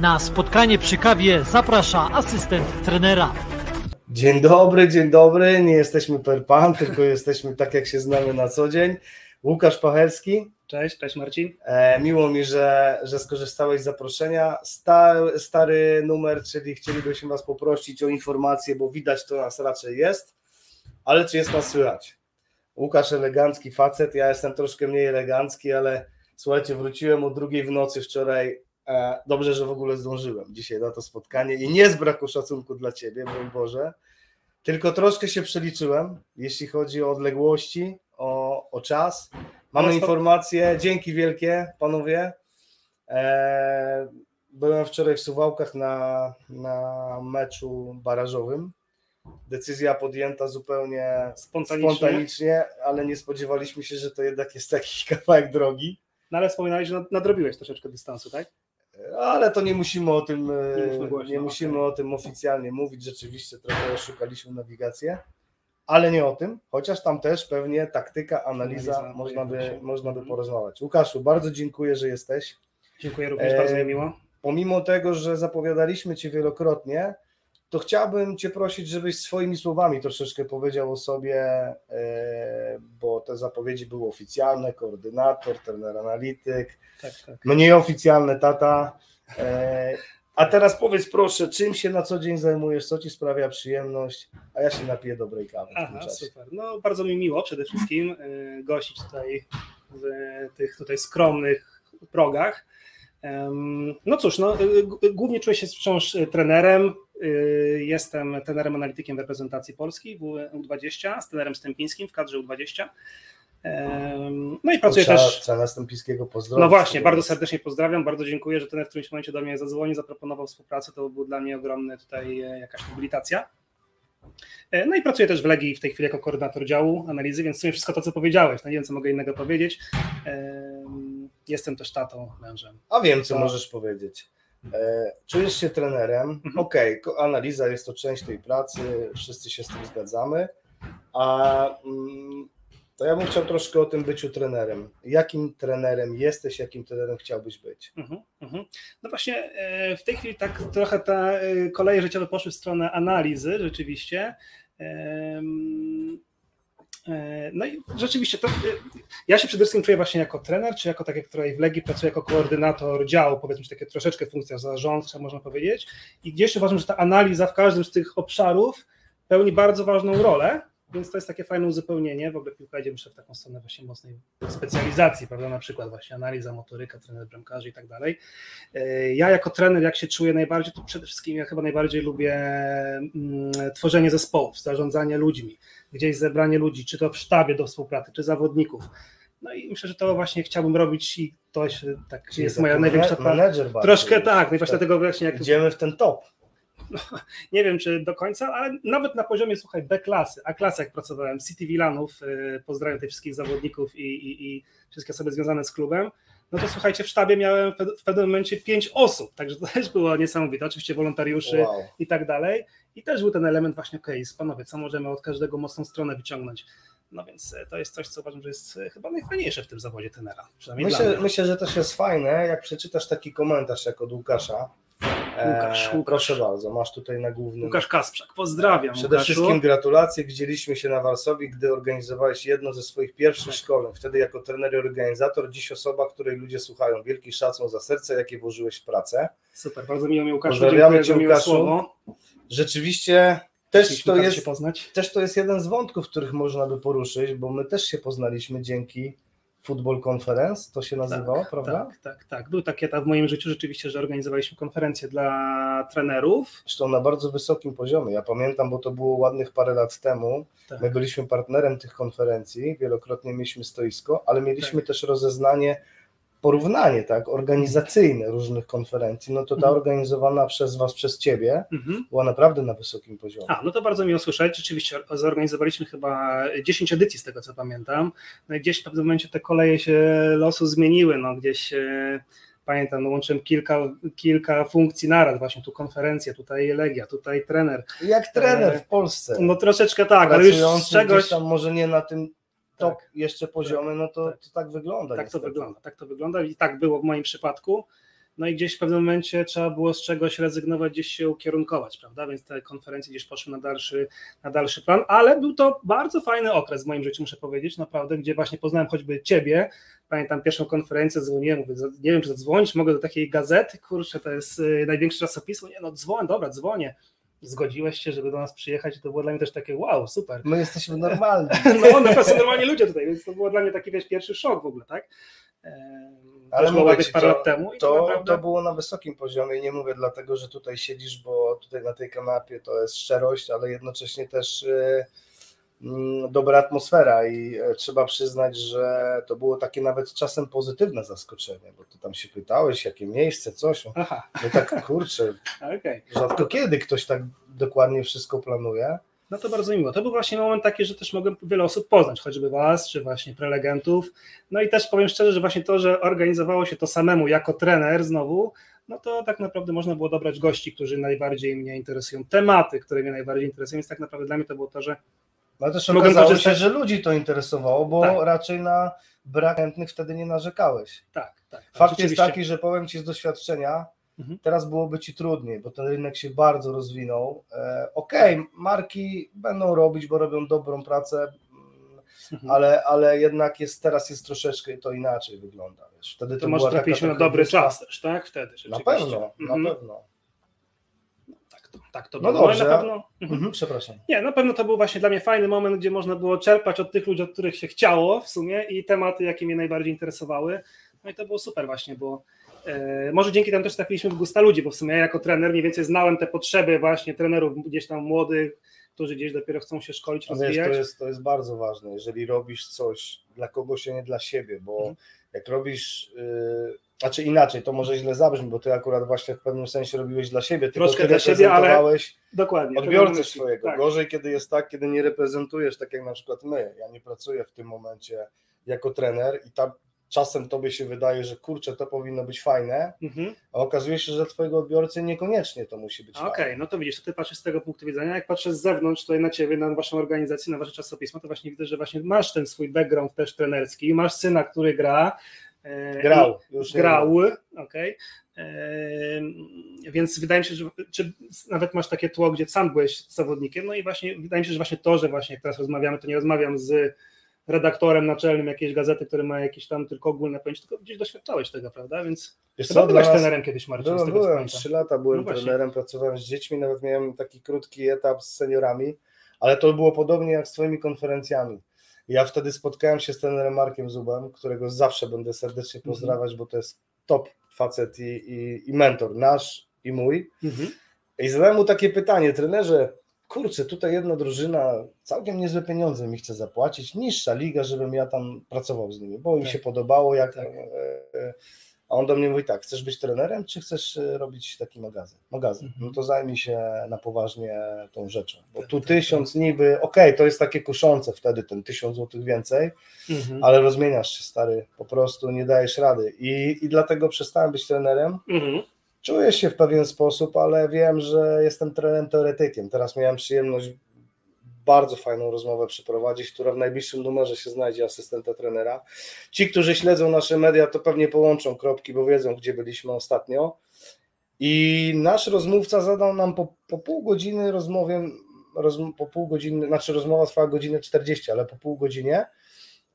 Na spotkanie przy kawie zaprasza asystent trenera. Dzień dobry, dzień dobry. Nie jesteśmy per pan, tylko jesteśmy tak, jak się znamy na co dzień. Łukasz Pachelski. Cześć, cześć Marcin. E, miło mi, że, że skorzystałeś z zaproszenia. Stary, stary numer, czyli chcielibyśmy Was poprosić o informację, bo widać to nas raczej jest, ale czy jest nas słychać? Łukasz elegancki facet, ja jestem troszkę mniej elegancki, ale słuchajcie, wróciłem o drugiej w nocy wczoraj. E, dobrze, że w ogóle zdążyłem dzisiaj na to spotkanie i nie z braku szacunku dla Ciebie, mój Boże, tylko troszkę się przeliczyłem, jeśli chodzi o odległości, o, o czas. Mamy to- informacje, dzięki wielkie panowie. E, byłem wczoraj w Suwałkach na, na meczu barażowym. Decyzja podjęta zupełnie Spontanicznie. spontanicznie, ale nie spodziewaliśmy się, że to jednak jest taki kawałek drogi. No ale wspominałeś, że nad- nadrobiłeś troszeczkę dystansu, tak? Ale to nie musimy o tym, e, Nie musimy o tym oficjalnie mówić. Rzeczywiście trochę szukaliśmy nawigację, ale nie o tym, chociaż tam też pewnie taktyka, analiza, Analiza można, by, można by Mhm. porozmawiać. Łukaszu, bardzo dziękuję, że jesteś. Dziękuję również, E, bardzo mi miło. Pomimo tego, że zapowiadaliśmy Cię wielokrotnie, to chciałbym Cię prosić, żebyś swoimi słowami troszeczkę powiedział o sobie, e, bo te zapowiedzi były oficjalne, koordynator, trener analityk, Tak, tak. mniej oficjalne tata. E, a teraz powiedz proszę, czym się na co dzień zajmujesz, co Ci sprawia przyjemność, a ja się napiję dobrej kawy w tym Aha, czasie. super. No bardzo mi miło przede wszystkim y, gościć tutaj w tych tutaj skromnych progach. No cóż, no, głównie czuję się wciąż trenerem. Y, Jestem trenerem analitykiem reprezentacji Polski w U20, z trenerem Stępińskim w kadrze U20. Em, No i pracuję Trzeba, też. trzeba następskiego pozdrowić. No właśnie, bardzo serdecznie pozdrawiam, bardzo dziękuję, że ten w którymś momencie do mnie zadzwonił, zaproponował współpracę, to był dla mnie ogromny tutaj e, jakaś mobilitacja. E, No i pracuję też w Legii w tej chwili jako koordynator działu analizy, więc w sumie wszystko to, co powiedziałeś, no nie wiem, co mogę innego powiedzieć. Em, Jestem też tatą, mężem. A wiem, co Tak. możesz powiedzieć. E, czujesz się trenerem. Mhm. Okej, ko- analiza jest to część tej pracy, wszyscy się z tym zgadzamy. A mm, to ja bym chciał troszkę o tym byciu trenerem. Jakim trenerem jesteś, jakim trenerem chciałbyś być? Mhm, mhm. No właśnie e, w tej chwili tak trochę te e, koleje życiowe poszły w stronę analizy rzeczywiście. E, No i rzeczywiście to, e, ja się przede wszystkim czuję właśnie jako trener, czy jako tak jak tutaj w Legii pracuję jako koordynator działu, powiedzmy, takie troszeczkę funkcja zarządcza można powiedzieć. I gdzieś uważam, że ta analiza w każdym z tych obszarów pełni bardzo ważną rolę, więc to jest takie fajne uzupełnienie. W ogóle piłka idzie myślę w taką stronę właśnie mocnej specjalizacji, prawda? Na przykład właśnie analiza, motoryka, trener bramkarzy i tak dalej. E, Ja jako trener, jak się czuję najbardziej, to przede wszystkim ja chyba najbardziej lubię mm, tworzenie zespołów, zarządzanie ludźmi, gdzieś zebranie ludzi, czy to w sztabie do współpracy, czy zawodników. No i myślę, że to właśnie chciałbym robić i to się, tak jest moja największa menedżer Troszkę tak, no i właśnie dlatego właśnie jak Idziemy w ten top. nie wiem czy do końca, ale nawet na poziomie, słuchaj, B klasy, A klasy jak pracowałem, City Villanów, y, pozdrawiam tych wszystkich zawodników i, i, i wszystkie osoby związane z klubem, no to słuchajcie, w sztabie miałem w pe- w pewnym momencie pięć osób, także to też było niesamowite, oczywiście wolontariuszy Wow. i tak dalej i też był ten element właśnie, okej, panowie, co możemy od każdego mocną stronę wyciągnąć, no więc e, to jest coś, co uważam, że jest e, chyba najfajniejsze w tym zawodzie tenera, przynajmniej Myślę, myślę, że też jest fajne, jak przeczytasz taki komentarz jak od Łukasza. E, Łukasz, Łukasz. Proszę bardzo, masz tutaj na głównym. Łukasz Kasprzak, pozdrawiam Przede Łukaszu. wszystkim gratulacje. Widzieliśmy się na Warszawie, gdy organizowałeś jedno ze swoich pierwszych Tak. szkoleń. Wtedy jako trener i organizator, dziś osoba, której ludzie słuchają. Wielki szacun za serce, jakie włożyłeś w pracę. Super, bardzo miło mi Łukaszu, Pozdrawiamy dziękuję cię, Łukaszu. słowo. Rzeczywiście też to, jest, się poznać. też to jest jeden z wątków, których można by poruszyć, bo my też się poznaliśmy dzięki Football Conference, to się nazywało, prawda? Tak, tak, tak. Był taki etap w moim życiu rzeczywiście, że organizowaliśmy konferencję dla trenerów. Zresztą na bardzo wysokim poziomie. Ja pamiętam, bo to było ładnych parę lat temu. Tak. My byliśmy partnerem tych konferencji, wielokrotnie mieliśmy stoisko, ale mieliśmy Tak. też rozeznanie, porównanie tak, organizacyjne różnych konferencji. No to ta Mhm. organizowana przez Was, przez Ciebie Mhm. była naprawdę na wysokim poziomie. A, no to bardzo miło słyszeć. Rzeczywiście zorganizowaliśmy chyba 10 edycji z tego co pamiętam. No i gdzieś w pewnym momencie te koleje się losu zmieniły. No gdzieś e, pamiętam, no łączyłem kilka, kilka funkcji naraz, właśnie tu konferencja, tutaj Legia, tutaj trener. Jak trener E, w Polsce, No troszeczkę tak, ale już z czegoś... tam może nie na tym top Tak. jeszcze poziomie, no to Tak. to tak wygląda. Tak to wygląda, tak to wygląda i tak było w moim przypadku. no i gdzieś w pewnym momencie trzeba było z czegoś rezygnować, gdzieś się ukierunkować, prawda? Więc te konferencje gdzieś poszły na dalszy, na dalszy plan, ale był to bardzo fajny okres w moim życiu, muszę powiedzieć, naprawdę, gdzie właśnie poznałem choćby ciebie. Pamiętam pierwszą konferencję, dzwoniłem, mówię, nie wiem, czy zadzwonić, mogę do takiej gazety, kurczę, to jest y, największe czasopismo, nie no, dzwoń, dobra, dzwonię zgodziłeś się, żeby do nas przyjechać, to było dla mnie też takie wow, super. My jesteśmy normalni. no, no są normalni ludzie tutaj, więc to było dla mnie taki wiesz, pierwszy szok w ogóle, tak? Ale mówię ci, parę to, lat temu. I to, to, naprawdę... to było na wysokim poziomie. Nie mówię dlatego, że tutaj siedzisz, bo tutaj na tej kanapie to jest szczerość, ale jednocześnie też y, dobra atmosfera i e, trzeba przyznać, że to było takie nawet czasem pozytywne zaskoczenie, bo ty tam się pytałeś, jakie miejsce, coś. Aha. No tak kurczę, okay. rzadko kiedy ktoś tak dokładnie wszystko planuje. No to bardzo miło. To był właśnie moment taki, że też mogłem wiele osób poznać, choćby Was, czy właśnie prelegentów. No i też powiem szczerze, że właśnie to, że organizowało się to samemu jako trener znowu, no to tak naprawdę można było dobrać gości, którzy najbardziej mnie interesują, tematy, które mnie najbardziej interesują, więc tak naprawdę dla mnie to było to, że no też mogłem okazało korzystać... się, że ludzi to interesowało, bo tak. raczej na brak chętnych wtedy nie narzekałeś. Tak, tak. tak Fakt jest taki, że powiem Ci z doświadczenia, Mhm. Teraz byłoby ci trudniej, bo ten rynek się bardzo rozwinął. E, Okej, okay, marki będą robić, bo robią dobrą pracę, mhm. ale, ale jednak jest teraz jest troszeczkę to inaczej wygląda. Wiesz. Wtedy to, to może trafiliśmy na dobry czas też, tak? Wtedy Na pewno, mhm. na pewno. Tak to, no było. Dobrze. Na pewno, mhm. Przepraszam. Nie, na pewno to był właśnie dla mnie fajny moment, gdzie można było czerpać od tych ludzi, od których się chciało w sumie i tematy, jakie mnie najbardziej interesowały. No i to było super właśnie, bo E, może dzięki temu też trafiliśmy w gusta ludzi, bo w sumie ja jako trener mniej więcej znałem te potrzeby właśnie trenerów gdzieś tam młodych, którzy gdzieś dopiero chcą się szkolić, rozwijać. Wiesz, to, jest, to jest bardzo ważne, jeżeli robisz coś dla kogoś, a nie dla siebie, bo mhm. jak robisz, yy, znaczy inaczej, to może źle zabrzmi, bo ty akurat właśnie w pewnym sensie robiłeś dla siebie, tylko Troszkę dla siebie, ale dokładnie, odbiorcę swojego. Tak. Gorzej, kiedy jest tak, kiedy nie reprezentujesz, tak jak na przykład my. Ja nie pracuję w tym momencie jako trener i ta czasem tobie się wydaje, że kurczę, to powinno być fajne, mhm. a okazuje się, że dla twojego odbiorcy niekoniecznie to musi być Okej, okay, no to widzisz, to ty patrzysz z tego punktu widzenia, jak patrzę z zewnątrz tutaj na ciebie, na waszą organizację, na wasze czasopismo, to właśnie widzę, że właśnie masz ten swój background też trenerski, masz syna, który gra, Grał, już grał, okej. Okay. Więc wydaje mi się, że czy nawet masz takie tło, gdzie sam byłeś zawodnikiem, no i właśnie wydaje mi się, że właśnie to, że właśnie jak teraz rozmawiamy, to nie rozmawiam z redaktorem naczelnym jakiejś gazety, który ma jakieś tam tylko ogólne pojęcie, tylko gdzieś doświadczałeś tego, prawda? Więc Wiesz co, byłeś nas... trenerem kiedyś, Marcin. Byłem, byłem trzy lata byłem no trenerem, pracowałem z dziećmi, nawet miałem taki krótki etap z seniorami, ale to było podobnie jak z twoimi konferencjami. Ja wtedy spotkałem się z trenerem Markiem Zubem, którego zawsze będę serdecznie mhm. pozdrawiać, mm -hmm. bo to jest top facet i, i, i mentor nasz i mój. Mm -hmm. I zadałem mu takie pytanie, trenerze, kurczę, tutaj jedna drużyna całkiem niezłe pieniądze mi chce zapłacić, niższa liga, żebym ja tam pracował z nimi, bo im tak. się podobało, jak tak. A on do mnie mówi tak, chcesz być trenerem, czy chcesz e, robić taki magazyn? Magazyn. Mhm. No to zajmij się na poważnie tą rzeczą. Bo tak, tu tak, tysiąc tak. niby, okej, okay, to jest takie kuszące wtedy, ten tysiąc złotych więcej, mhm. ale rozmieniasz się, stary, po prostu nie dajesz rady. I, i dlatego przestałem być trenerem. Mhm Czuję się w pewien sposób, ale wiem, że jestem trenerem teoretykiem. Teraz miałem przyjemność bardzo fajną rozmowę przeprowadzić, która w najbliższym numerze się znajdzie asystenta trenera. Ci, którzy śledzą nasze media, to pewnie połączą kropki, bo wiedzą, gdzie byliśmy ostatnio. I nasz rozmówca zadał nam po, po pół godziny rozmowie, roz, po pół godziny, znaczy rozmowa trwała godzinę 40, ale po pół godzinie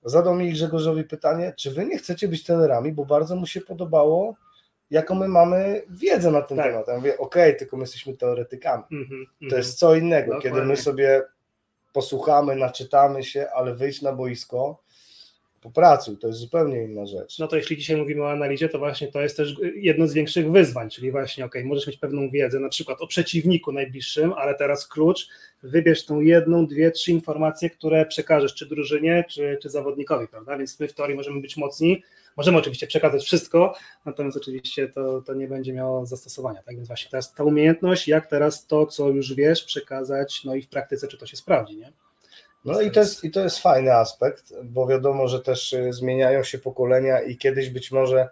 zadał mi Grzegorzowi pytanie, czy wy nie chcecie być trenerami, bo bardzo mu się podobało jaką my mamy wiedzę na ten tak. temat. Ja mówię, okej, okay, tylko my jesteśmy teoretykami. Mm -hmm, to jest co innego, Dokładnie. kiedy my sobie posłuchamy, naczytamy się, ale wyjść na boisko, popracuj, to jest zupełnie inna rzecz. No to jeśli dzisiaj mówimy o analizie, to właśnie to jest też jedno z większych wyzwań, czyli właśnie, ok, możesz mieć pewną wiedzę, na przykład o przeciwniku najbliższym, ale teraz klucz, wybierz tą jedną, dwie, trzy informacje, które przekażesz czy drużynie, czy, czy zawodnikowi, prawda? Więc my w teorii możemy być mocni, Możemy oczywiście przekazać wszystko, natomiast oczywiście to, to nie będzie miało zastosowania. Tak więc właśnie teraz ta umiejętność, jak teraz to, co już wiesz, przekazać, no i w praktyce, czy to się sprawdzi, nie? No i to, jest, i to jest fajny aspekt, bo wiadomo, że też y, zmieniają się pokolenia i kiedyś być może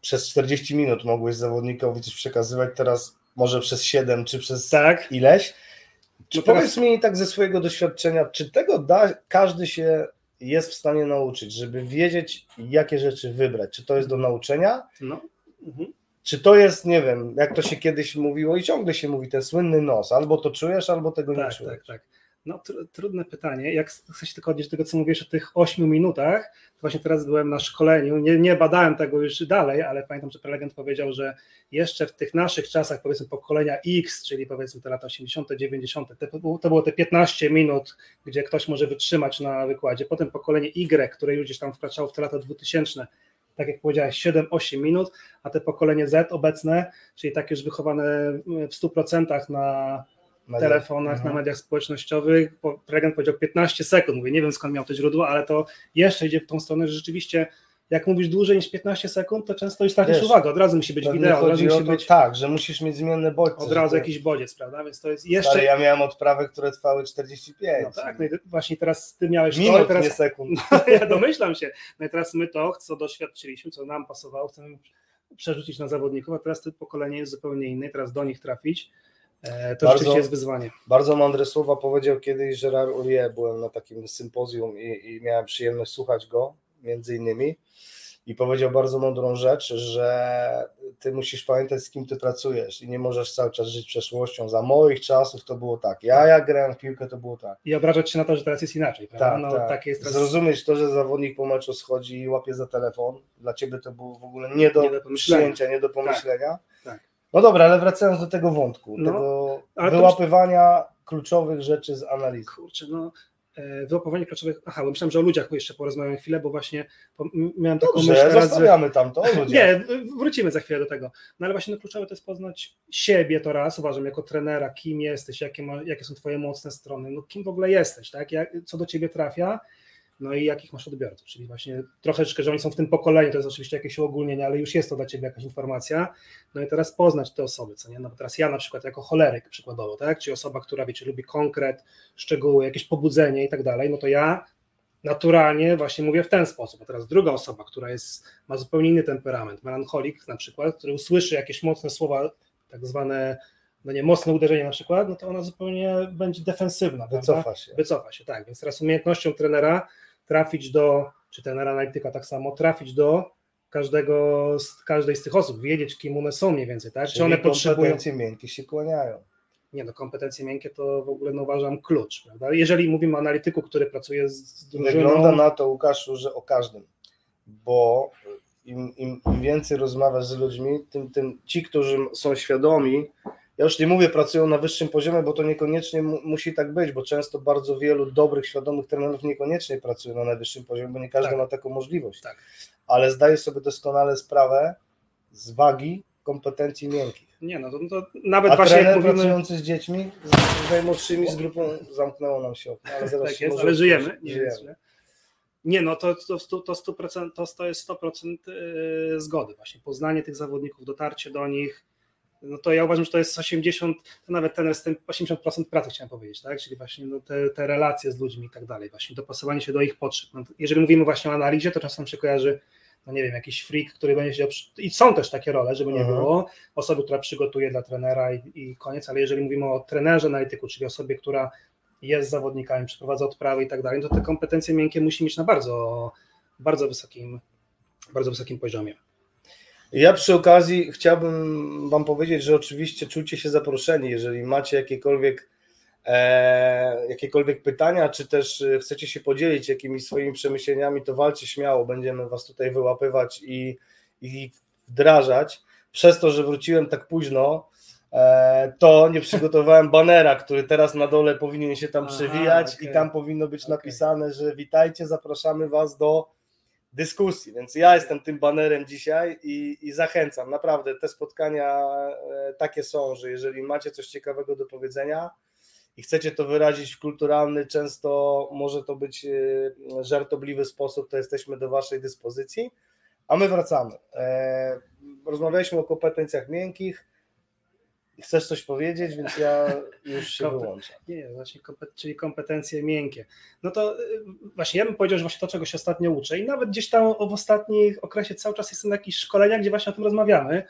przez 40 minut mogłeś zawodnikowi coś przekazywać, teraz może przez 7 czy przez tak. ileś. Czy no powiedz teraz... mi tak ze swojego doświadczenia, czy tego da każdy się jest w stanie nauczyć, żeby wiedzieć, jakie rzeczy wybrać. Czy to jest do nauczenia? No. Mhm. Czy to jest, nie wiem, jak to się kiedyś mówiło i ciągle się mówi, ten słynny nos, albo to czujesz, albo tego nie Tak, czujesz. tak, tak. No tr- trudne pytanie. Jak chcę się tylko odnieść do tego, co mówisz o tych 8 minutach, właśnie teraz byłem na szkoleniu, nie, nie badałem tego już dalej, ale pamiętam, że prelegent powiedział, że jeszcze w tych naszych czasach, powiedzmy pokolenia X, czyli powiedzmy te lata 80., 90., te, to było te 15 minut, gdzie ktoś może wytrzymać na wykładzie. Potem pokolenie Y, które już gdzieś tam wkraczało w te lata 2000, tak jak powiedziałeś, 7-8 minut, a te pokolenie Z obecne, czyli takie już wychowane w 100% na Na telefonach, Mhm. na mediach społecznościowych. Po- Prelegent powiedział 15 sekund. Mówię, nie wiem skąd miał to źródło, ale to jeszcze idzie w tą stronę, że rzeczywiście jak mówisz dłużej niż 15 sekund, to często już tracisz uwagę. Od razu musi być wideo, od razu musi to, być tak, że musisz mieć zmienne bodźce. od razu jakiś bodziec, prawda? Więc to jest Ale jeszcze. ja miałem odprawy, które trwały 45. No tak, no i właśnie teraz ty miałeś to, Minut, i teraz nie sekund. ja domyślam się. No i teraz my to, co doświadczyliśmy, co nam pasowało, chcemy przerzucić na zawodników, a teraz to pokolenie jest zupełnie inne teraz do nich trafić. E, To Bardzo- rzeczywiście jest wyzwanie. Bardzo mądre słowa powiedział kiedyś Gerard Urier, byłem na takim sympozjum i, i miałem przyjemność słuchać go, między innymi, i powiedział bardzo mądrą rzecz, że ty musisz pamiętać, z kim ty pracujesz i nie możesz cały czas żyć przeszłością. Za moich czasów to było tak. Ja jak grałem w piłkę, to było tak. I obrażać się na to, że teraz jest inaczej, prawda? Tak, no, tak. takie jest teraz Zrozumieć to, że zawodnik po meczu schodzi i łapie za telefon, dla ciebie to było w ogóle nie do, Nie do przyjęcia, nie do pomyślenia. tak. No dobra, ale wracając do tego wątku, No, tego to wyłapywania kluczowych rzeczy z analizy. Kurczę, no e, wyłapywanie kluczowych. Aha, bo myślałem, że o ludziach jeszcze porozmawiamy chwilę, bo właśnie miałem taką myśl Dobrze, teraz, że... zostawiamy tam to. Nie, wrócimy za chwilę do tego. No ale właśnie no, kluczowe to jest poznać siebie to raz, uważam, jako trenera, kim jesteś, jakie, ma, jakie są twoje mocne strony, no kim w ogóle jesteś, tak? Jak, co do ciebie trafia, no i jakich masz odbiorców, czyli właśnie troszeczkę, że oni są w tym pokoleniu, to jest oczywiście jakieś uogólnienie, ale już jest to dla ciebie jakaś informacja, no i teraz poznać te osoby, co nie, no bo teraz ja na przykład jako choleryk przykładowo, tak, czy osoba, która wiecie, lubi konkret, szczegóły, jakieś pobudzenie i tak dalej, no to ja naturalnie właśnie mówię w ten sposób, a teraz druga osoba, która jest, ma zupełnie inny temperament, melancholik na przykład, który usłyszy jakieś mocne słowa, tak zwane, no nie, mocne uderzenie na przykład, no to ona zupełnie będzie defensywna, prawda? Wycofa się. wycofa się, tak. Więc teraz umiejętnością trenera trafić do, czy trenera analityka tak samo, trafić do każdego, z, każdej z tych osób, wiedzieć, kim one są mniej więcej, tak? Czy Czyli one potrzebują. kompetencje miękkie się kłaniają. Nie, no kompetencje miękkie to w ogóle no, uważam klucz, prawda? Jeżeli mówimy o analityku, który pracuje z, z drużyną. Wygląda na to, Łukaszu, że o każdym, bo im, im, im więcej rozmawiasz z ludźmi, tym, tym ci, którzy są świadomi, ja już nie mówię, pracują na wyższym poziomie, bo to niekoniecznie mu, musi tak być, bo często bardzo wielu dobrych, świadomych trenerów niekoniecznie pracuje na najwyższym poziomie, bo nie każdy Tak. ma taką możliwość. Tak. Ale zdaję sobie doskonale sprawę z wagi kompetencji miękkich. Nie, no to, to nawet A właśnie trener mówimy, pracujący z dziećmi, z, z najmłodszymi, z grupą, zamknęło nam się okno, ale zaraz tak się jest, ale żyjemy. Nie, żyjemy. nie, no to, to, to, to, 100%, to, to jest 100% yy, zgody właśnie, poznanie tych zawodników, dotarcie do nich, no to ja uważam, że to jest 80, to nawet ten jest ten 80% pracy chciałem powiedzieć, tak, czyli właśnie no te, te relacje z ludźmi i tak dalej, właśnie dopasowanie się do ich potrzeb. No, jeżeli mówimy właśnie o analizie, to czasem się kojarzy no nie wiem, jakiś freak, który będzie siedział i są też takie role, żeby nie Mhm. było, osoby, która przygotuje dla trenera i, i koniec, ale jeżeli mówimy o trenerze analityku, czyli osobie, która jest zawodnikami, przeprowadza odprawy i tak dalej, to te kompetencje miękkie musi mieć na bardzo, bardzo wysokim, bardzo wysokim poziomie. Ja przy okazji chciałbym Wam powiedzieć, że oczywiście czujcie się zaproszeni, jeżeli macie jakiekolwiek, e, jakiekolwiek pytania, czy też e, chcecie się podzielić jakimiś swoimi przemyśleniami, to walcie śmiało, będziemy Was tutaj wyłapywać i, i wdrażać. Przez to, że wróciłem tak późno, e, to nie przygotowałem banera, który teraz na dole powinien się tam Aha, przewijać okej. i tam powinno być Okej. napisane, że witajcie, zapraszamy Was do dyskusji, więc ja jestem tym banerem dzisiaj i, i zachęcam, naprawdę te spotkania e, takie są, że jeżeli macie coś ciekawego do powiedzenia i chcecie to wyrazić w kulturalny, często może to być e, żartobliwy sposób, to jesteśmy do Waszej dyspozycji, a my wracamy. E, Rozmawialiśmy o kompetencjach miękkich, chcesz coś powiedzieć, więc ja już się Kompet- wyłączam. Nie, właśnie, czyli kompetencje miękkie. No to y, właśnie ja bym powiedział, że właśnie to, czego się ostatnio uczę i nawet gdzieś tam w ostatnich okresie cały czas jestem na jakichś szkoleniach, gdzie właśnie o tym rozmawiamy,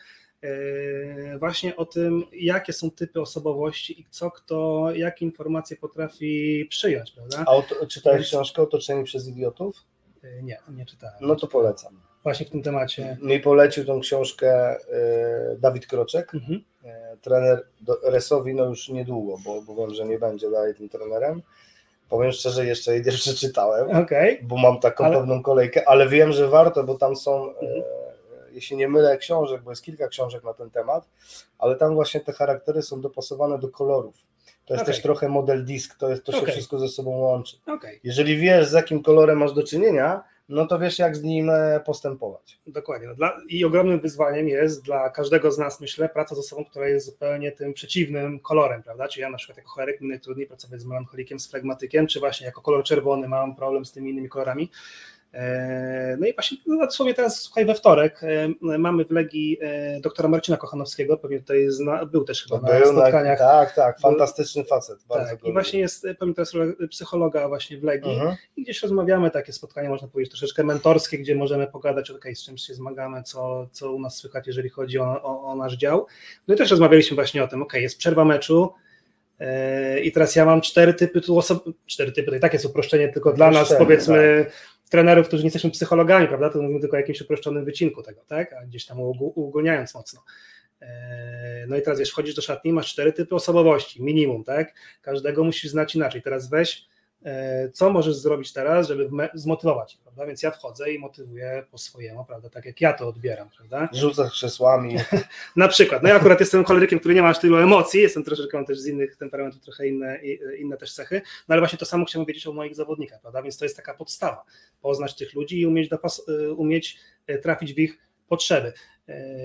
yy, właśnie o tym, jakie są typy osobowości i co kto, jakie informacje potrafi przyjąć, prawda? A czytałeś książkę Otoczeni przez idiotów? Yy, Nie, nie czytałem. No to polecam. Właśnie w tym temacie. Mi polecił tą książkę y, Dawid Kroczek, Mhm. y, trener Resowi, no już niedługo, bo, bo wiem, że nie będzie dalej tym trenerem. Powiem szczerze, jeszcze jej nie przeczytałem, Okej, bo mam taką Ale- pewną kolejkę, ale wiem, że warto, bo tam są, Mhm. e, jeśli nie mylę, książek, bo jest kilka książek na ten temat, ale tam właśnie te charaktery są dopasowane do kolorów. To jest Okej. też trochę model disk, to, jest, to się wszystko ze sobą łączy. Jeżeli wiesz, z jakim kolorem masz do czynienia, no to wiesz, jak z nim e, postępować. dokładnie. No Dla, I ogromnym wyzwaniem jest dla każdego z nas, myślę, praca z osobą, która jest zupełnie tym przeciwnym kolorem, prawda? Czy ja na przykład jako choleryk mi najtrudniej pracować z melancholikiem, z flegmatykiem, czy właśnie jako kolor czerwony mam problem z tymi innymi kolorami. E, No i właśnie no, dosłownie teraz, słuchaj, we wtorek e, mamy w Legii e, doktora Marcina Kochanowskiego, pewnie tutaj zna, był też chyba na Był na, spotkaniach. tak, tak, fantastyczny facet. Bardzo tak, i właśnie jest, pewnie teraz psychologa właśnie w Legii Mhm. i gdzieś rozmawiamy, takie spotkanie można powiedzieć troszeczkę mentorskie, gdzie możemy pogadać, okay, z czym się zmagamy, co, co u nas słychać, jeżeli chodzi o, o, o nasz dział. No i też rozmawialiśmy właśnie o tym, ok, jest przerwa meczu i teraz ja mam cztery typy tu osob, cztery typy, to i tak jest uproszczenie tylko dla nas, powiedzmy, trenerów, którzy nie jesteśmy psychologami, prawda, to mówimy tylko o jakimś uproszczonym wycinku tego, tak, a gdzieś tam uog- uogólniając mocno. Yy, No i teraz wiesz, wchodzisz do szatni, masz cztery typy osobowości, minimum, tak? Każdego musisz znać inaczej. Teraz weź, e, co możesz zrobić teraz, żeby zmotywować, prawda? Więc ja wchodzę i motywuję po swojemu, prawda? Tak jak ja to odbieram, prawda? Rzucasz krzesłami. Na przykład, no ja akurat jestem cholerykiem, który nie ma aż tylu emocji, jestem troszeczkę, mam też z innych temperamentów trochę inne, i- inne też cechy, no ale właśnie to samo chciałbym wiedzieć o moich zawodnikach, prawda? Więc to jest taka podstawa, poznać tych ludzi i umieć, dopas, y, umieć trafić w ich potrzeby.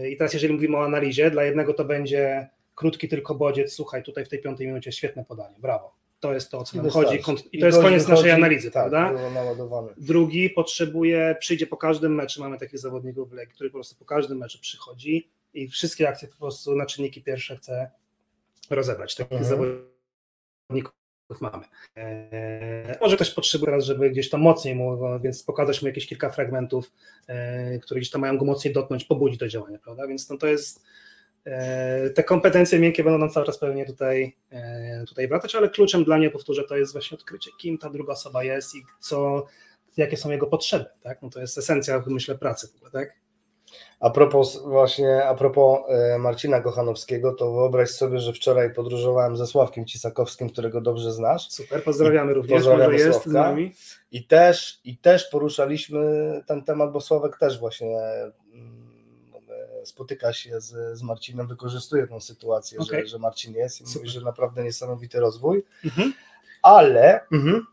I teraz jeżeli mówimy o analizie, dla jednego to będzie krótki tylko bodziec, słuchaj, tutaj w tej piątej minucie świetne podanie, brawo. To jest to, o co nam chodzi i to jest koniec naszej analizy, tak, prawda? Drugi potrzebuje, przyjdzie po każdym meczu, mamy takich zawodników który po prostu po każdym meczu przychodzi i wszystkie akcje po prostu na czynniki pierwsze chce rozebrać. Takich Mhm. zawodników mamy. Eee, może ktoś potrzebuje teraz, żeby gdzieś tam mocniej mu, więc pokazać mu jakieś kilka fragmentów, e, które gdzieś tam mają go mocniej dotknąć, pobudzić do działania, prawda? Więc no to jest e, te kompetencje miękkie będą nam cały czas pewnie tutaj, e, tutaj wracać, ale kluczem dla mnie, powtórzę, to jest właśnie odkrycie, kim ta druga osoba jest i co, jakie są jego potrzeby, tak? No to jest esencja, myślę, pracy w ogóle, tak? A propos właśnie, a propos e, Marcina Kochanowskiego, to wyobraź sobie, że wczoraj podróżowałem ze Sławkiem Cisakowskim, którego dobrze znasz. Super, pozdrawiamy również, Pozdrawiamy może jest z nami. I też, I też poruszaliśmy ten temat, bo Sławek też właśnie e, spotyka się z, z Marcinem, wykorzystuje tą sytuację, Okej. że, że Marcin jest i Super. mówi, że naprawdę niesamowity rozwój. Mhm. Ale mhm,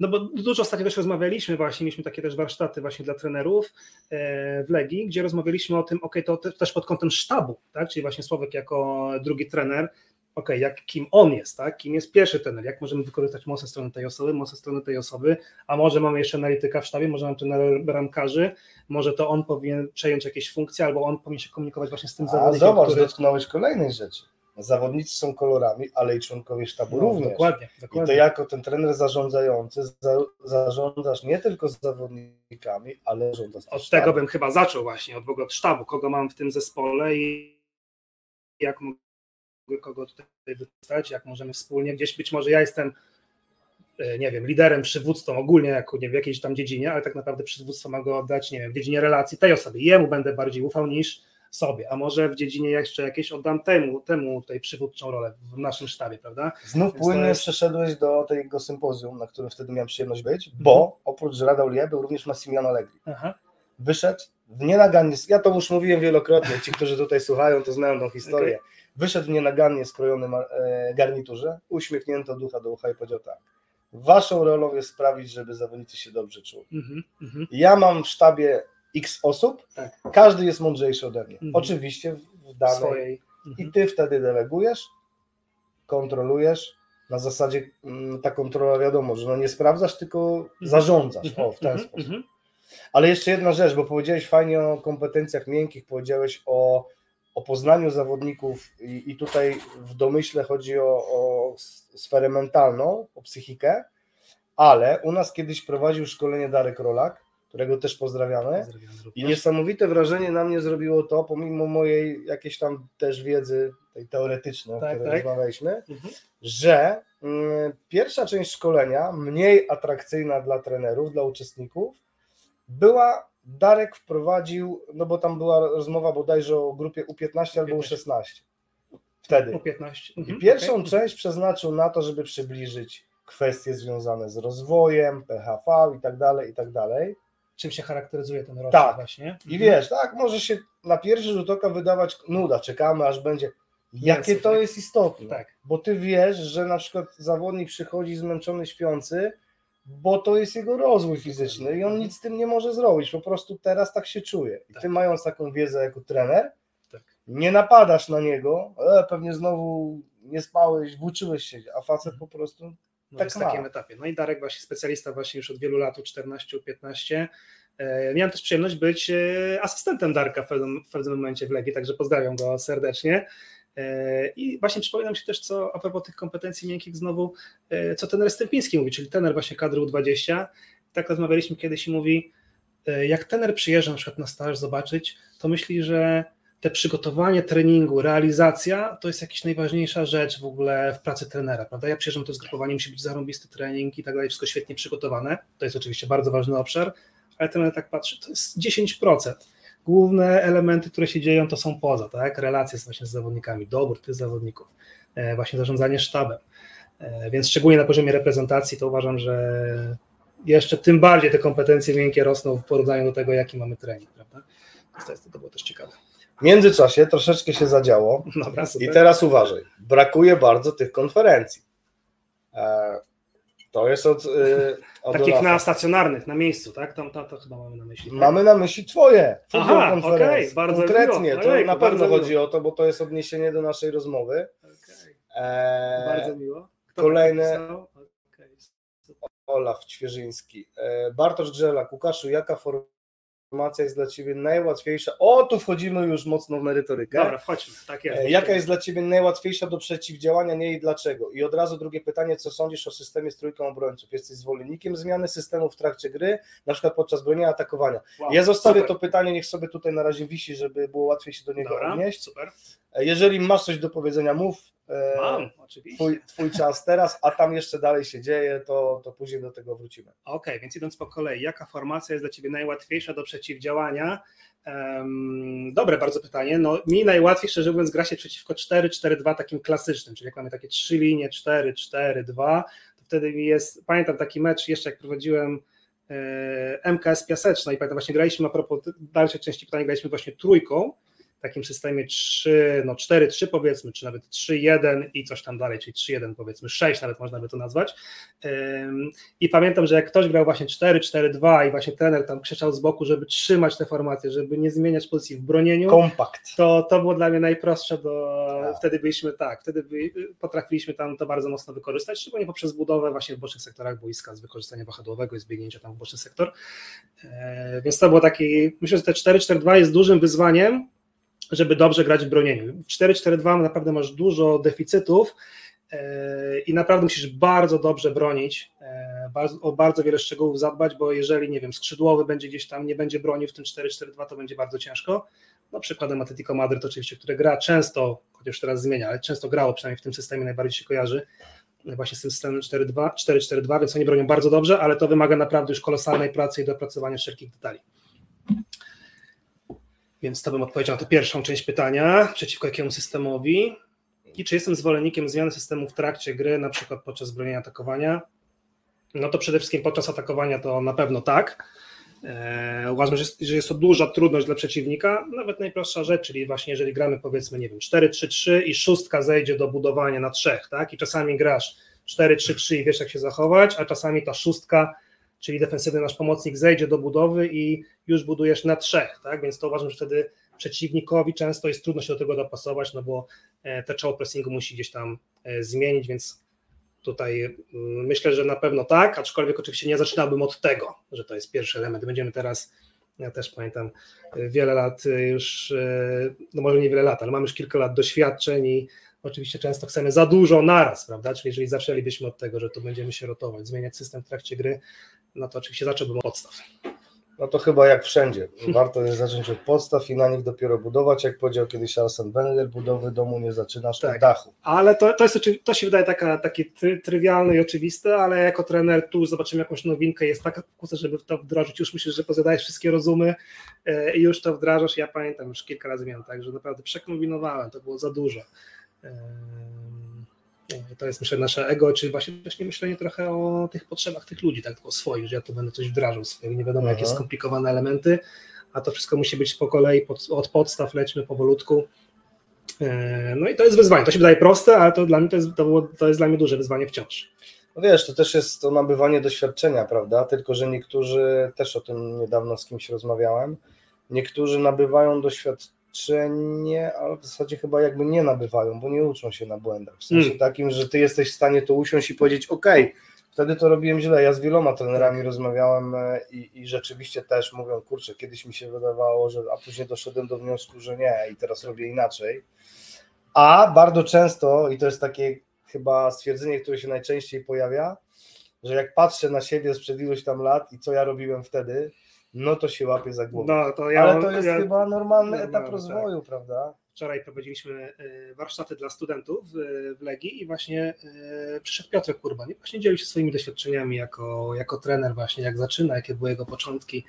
No bo dużo ostatnio też rozmawialiśmy właśnie, mieliśmy takie też warsztaty właśnie dla trenerów e, w Legii, gdzie rozmawialiśmy o tym, ok, to te- też pod kątem sztabu, tak, czyli właśnie Słowek jako drugi trener, ok, jak, kim on jest, tak, kim jest pierwszy trener, jak możemy wykorzystać mocne strony tej osoby, mocne strony tej osoby, a może mamy jeszcze analityka w sztabie, może mamy trener bramkarzy, może to on powinien przejąć jakieś funkcje, albo on powinien się komunikować właśnie z tym a zawodnikiem, zobacz, który... dotknąłeś kolejnej rzeczy. Zawodnicy są kolorami, ale i członkowie sztabu No, również. Dokładnie, I dokładnie. to jako ten trener zarządzający za, zarządzasz nie tylko z zawodnikami, ale zarządzasz Od tego sztabem. bym chyba zaczął właśnie, od od sztabu, kogo mam w tym zespole i jak mogę kogo tutaj wykorzystać, jak możemy wspólnie gdzieś, być może ja jestem, e, nie wiem, liderem, przywódcą ogólnie jako, nie wiem, w jakiejś tam dziedzinie, ale tak naprawdę przywództwo ma go oddać, nie wiem, w dziedzinie relacji tej osoby. Jemu będę bardziej ufał niż sobie, a może w dziedzinie jeszcze jakieś oddam temu, temu tej przywódczą rolę w naszym sztabie, prawda? Znów Więc płynnie jest- przeszedłeś do tego sympozjum, na którym wtedy miałem przyjemność być, bo oprócz Rada Lie był również Massimiliano Allegri. Aha. Wyszedł w nienagannie, ja to już mówiłem wielokrotnie, ci, którzy tutaj słuchają, to znają tą historię. Wyszedł w nienagannie skrojonym e, garniturze, uśmiechnięto od ucha do ucha i powiedział tak. Waszą rolą jest sprawić, żeby zawodnicy się dobrze czuli. Mhm, mhm. Ja mam w sztabie x osób, Tak. każdy jest mądrzejszy ode mnie. Mhm. Oczywiście w danej. Swojej. I Mhm. ty wtedy delegujesz, kontrolujesz. Na zasadzie mm, ta kontrola wiadomo, że no nie sprawdzasz, tylko zarządzasz. O, w ten Mhm, sposób. mhm. Ale jeszcze jedna rzecz, bo powiedziałeś fajnie o kompetencjach miękkich, powiedziałeś o, o poznaniu zawodników i, i tutaj w domyśle chodzi o, o sferę mentalną, o psychikę, ale u nas kiedyś prowadził szkolenie Darek Rolak, którego też pozdrawiamy. Pozdrawiam I niesamowite wrażenie na mnie zrobiło to, pomimo mojej jakiejś tam też wiedzy tej teoretycznej, o Tak, której tak. rozmawialiśmy, Mhm. że mm, pierwsza część szkolenia, mniej atrakcyjna dla trenerów, dla uczestników, była Darek wprowadził, no bo tam była rozmowa bodajże o grupie U15 albo U16 wtedy. U15. I Mhm, pierwszą okej. część przeznaczył na to, żeby przybliżyć kwestie związane z rozwojem, PHV i tak dalej, i tak dalej. Czym się charakteryzuje ten rocznik Tak. właśnie? I wiesz, tak, może się na pierwszy rzut oka wydawać nuda, czekamy aż będzie. Jakie to tak? jest istotne? Tak. Bo ty wiesz, że na przykład zawodnik przychodzi zmęczony, śpiący, bo to jest jego rozwój fizyczny i on nic z tym nie może zrobić. Po prostu teraz tak się czuje. I ty Tak. mając taką wiedzę jako trener, Tak. nie napadasz na niego, e, pewnie znowu nie spałeś, włóczyłeś się, a facet po prostu no, tak takim etapie. No i Darek właśnie specjalista właśnie już od wielu lat, 14-15. E, Miałem też przyjemność być e, asystentem Darka w pewnym, w pewnym momencie w Legii, także pozdrawiam go serdecznie. E, I właśnie przypominam się też, co a propos tych kompetencji miękkich znowu, co ten Stępiński mówi, czyli tener właśnie kadry U20. Tak rozmawialiśmy kiedyś i mówi, jak tener przyjeżdża na przykład na staż zobaczyć, to myśli, że te przygotowanie treningu, realizacja to jest jakaś najważniejsza rzecz w ogóle w pracy trenera, prawda? Ja przyjeżdżam to zgrupowanie, musi być zarąbisty trening i tak dalej, wszystko świetnie przygotowane. To jest oczywiście bardzo ważny obszar, ale trener tak patrzy, to jest 10%. Główne elementy, które się dzieją, to są poza, tak? Relacje z- właśnie z zawodnikami, dobór tych zawodników, e, właśnie zarządzanie sztabem. E, Więc szczególnie na poziomie reprezentacji to uważam, że jeszcze tym bardziej te kompetencje miękkie rosną w porównaniu do tego, jaki mamy trening, prawda? To, jest, to było też ciekawe. W międzyczasie troszeczkę się zadziało. Dobra. I teraz uważaj, brakuje bardzo tych konferencji. E, To jest od, y, od Takich Olafa. na stacjonarnych, na miejscu, tak? Tam, tam to chyba mamy na myśli. tak? Mamy na myśli twoje Aha, okej, bardzo Konkretnie, miło. to na pewno chodzi miło. o to, bo to jest odniesienie do naszej rozmowy. Okej, E, Bardzo miło. Kto kolejne-? Okej. Olaf Ćwierzyński. E, Bartosz Grzelak, Łukaszu, jaka formacja jest dla Ciebie najłatwiejsza? O, tu wchodzimy już mocno w merytorykę. Dobra, wchodźmy. Tak jest. E, Jaka jest dla Ciebie najłatwiejsza do przeciwdziałania nie i dlaczego? I od razu drugie pytanie, co sądzisz o systemie z trójką obrońców? Jesteś zwolennikiem zmiany systemu w trakcie gry, na przykład podczas bronienia, atakowania? Wow, Ja zostawię super. to pytanie, niech sobie tutaj na razie wisi, żeby było łatwiej się do niego Dobra, odnieść. super. Jeżeli masz coś do powiedzenia, mów. E, Mam, oczywiście. Twój, twój czas teraz, a tam jeszcze dalej się dzieje, to, to później do tego wrócimy. Okej, więc idąc po kolei, jaka formacja jest dla Ciebie najłatwiejsza do przeciwdziałania? Em, dobre bardzo pytanie. No, mi najłatwiej, szczerze mówiąc, gra się przeciwko 4-4-2 takim klasycznym, czyli jak mamy takie trzy linie 4-4-2, to wtedy mi jest, pamiętam taki mecz jeszcze jak prowadziłem e, MKS Piaseczna i pamiętam właśnie graliśmy a propos dalszej części pytania, graliśmy właśnie trójką, takim systemie 3, no 4-3 powiedzmy, czy nawet 3-1 i coś tam dalej, czyli 3-1 powiedzmy, 6 nawet można by to nazwać. I pamiętam, że jak ktoś grał właśnie 4-4-2 i właśnie trener tam krzyczał z boku, żeby trzymać te formacje, żeby nie zmieniać pozycji w bronieniu, Kompakt. to, to było dla mnie najprostsze, do, Tak. wtedy byliśmy tak, wtedy by, potrafiliśmy tam to bardzo mocno wykorzystać, szczególnie poprzez budowę właśnie w bocznych sektorach boiska z wykorzystania wahadłowego i zbiegnięcia tam w boczny sektor. E, więc to było taki, myślę, że te 4-4-2 jest dużym wyzwaniem, żeby dobrze grać w bronieniu. W 4-4-2 naprawdę masz dużo deficytów e, i naprawdę musisz bardzo dobrze bronić, e, o bardzo wiele szczegółów zadbać, bo jeżeli, nie wiem, skrzydłowy będzie gdzieś tam, nie będzie bronił w tym 4-4-2, to będzie bardzo ciężko. No przykładem Atletico Madryt oczywiście, które gra często, chociaż teraz zmienia, ale często grało, przynajmniej w tym systemie najbardziej się kojarzy, właśnie z tym systemem 4-2, 4-4-2, więc oni bronią bardzo dobrze, ale to wymaga naprawdę już kolosalnej pracy i dopracowania wszelkich detali. Więc to bym odpowiedział na tę pierwszą część pytania, przeciwko jakiemu systemowi i czy jestem zwolennikiem zmiany systemu w trakcie gry, na przykład podczas bronienia atakowania. No to przede wszystkim podczas atakowania to na pewno tak. Eee, uważam, że jest, że jest to duża trudność dla przeciwnika. Nawet najprostsza rzecz, czyli właśnie jeżeli gramy powiedzmy, nie wiem, 4-3-3 i szóstka zejdzie do budowania na trzech, tak? I czasami grasz 4-3-3 i wiesz jak się zachować, a czasami ta szóstka, czyli defensywny nasz pomocnik zejdzie do budowy i już budujesz na trzech, tak? Więc to uważam, że wtedy przeciwnikowi często jest trudno się do tego dopasować, no bo e, te czoło pressingu musi gdzieś tam e, zmienić, więc tutaj mm, myślę, że na pewno tak, aczkolwiek oczywiście nie zaczynałbym od tego, że to jest pierwszy element. Będziemy teraz, ja też pamiętam, e, wiele lat już, no może nie wiele lat, ale mamy już kilka lat doświadczeń i oczywiście często chcemy za dużo naraz, prawda? Czyli jeżeli zaczęlibyśmy od tego, że tu będziemy się rotować, zmieniać system w trakcie gry, no to oczywiście zacząłbym od podstaw. No to chyba jak wszędzie. Warto jest zacząć od podstaw i na nich dopiero budować. Jak powiedział kiedyś Arsene Wenger, budowy domu nie zaczynasz Tak. od dachu. Ale to, to, jest, to się wydaje taka, takie try, trywialne i oczywiste, ale jako trener tu zobaczymy jakąś nowinkę, jest taka pokusa, żeby to wdrożyć. Już myślisz, że pozjadałeś wszystkie rozumy e, i już to wdrażasz. Ja pamiętam, już kilka razy miałem tak, że naprawdę przekombinowałem, to było za dużo. Nie, To jest myślę nasze ego, czy właśnie też nie myślenie trochę o tych potrzebach tych ludzi, tak tylko swoich, że ja tu będę coś wdrażał swoje, nie wiadomo jakie Aha. skomplikowane elementy, a to wszystko musi być po kolei, pod, od podstaw lećmy powolutku. E, No i to jest wyzwanie. To się wydaje proste, ale to dla mnie to jest, to było, to jest dla mnie duże wyzwanie wciąż. No wiesz, to też jest to nabywanie doświadczenia, prawda? Tylko, że niektórzy, też o tym niedawno z kimś rozmawiałem, niektórzy nabywają doświadczenie, ale w zasadzie chyba jakby nie nabywają, bo nie uczą się na błędach. W sensie Mm. takim, że ty jesteś w stanie to usiąść i powiedzieć, ok, wtedy to robiłem źle. Ja z wieloma trenerami rozmawiałem e, i, i rzeczywiście też mówią, kurczę, kiedyś mi się wydawało, że, a później doszedłem do wniosku, że nie i teraz robię inaczej. A bardzo często, i to jest takie chyba stwierdzenie, które się najczęściej pojawia, że jak patrzę na siebie sprzed iluś tam lat i co ja robiłem wtedy, no to się łapię za głowę. No, to ja, Ale to jest ja chyba normalny etap tak. rozwoju, prawda? wczoraj prowadziliśmy e, warsztaty dla studentów e, w Legii i właśnie e, przyszedł Piotr Kurban i właśnie dzielił się swoimi doświadczeniami jako, jako trener właśnie, jak zaczyna, jakie były jego początki.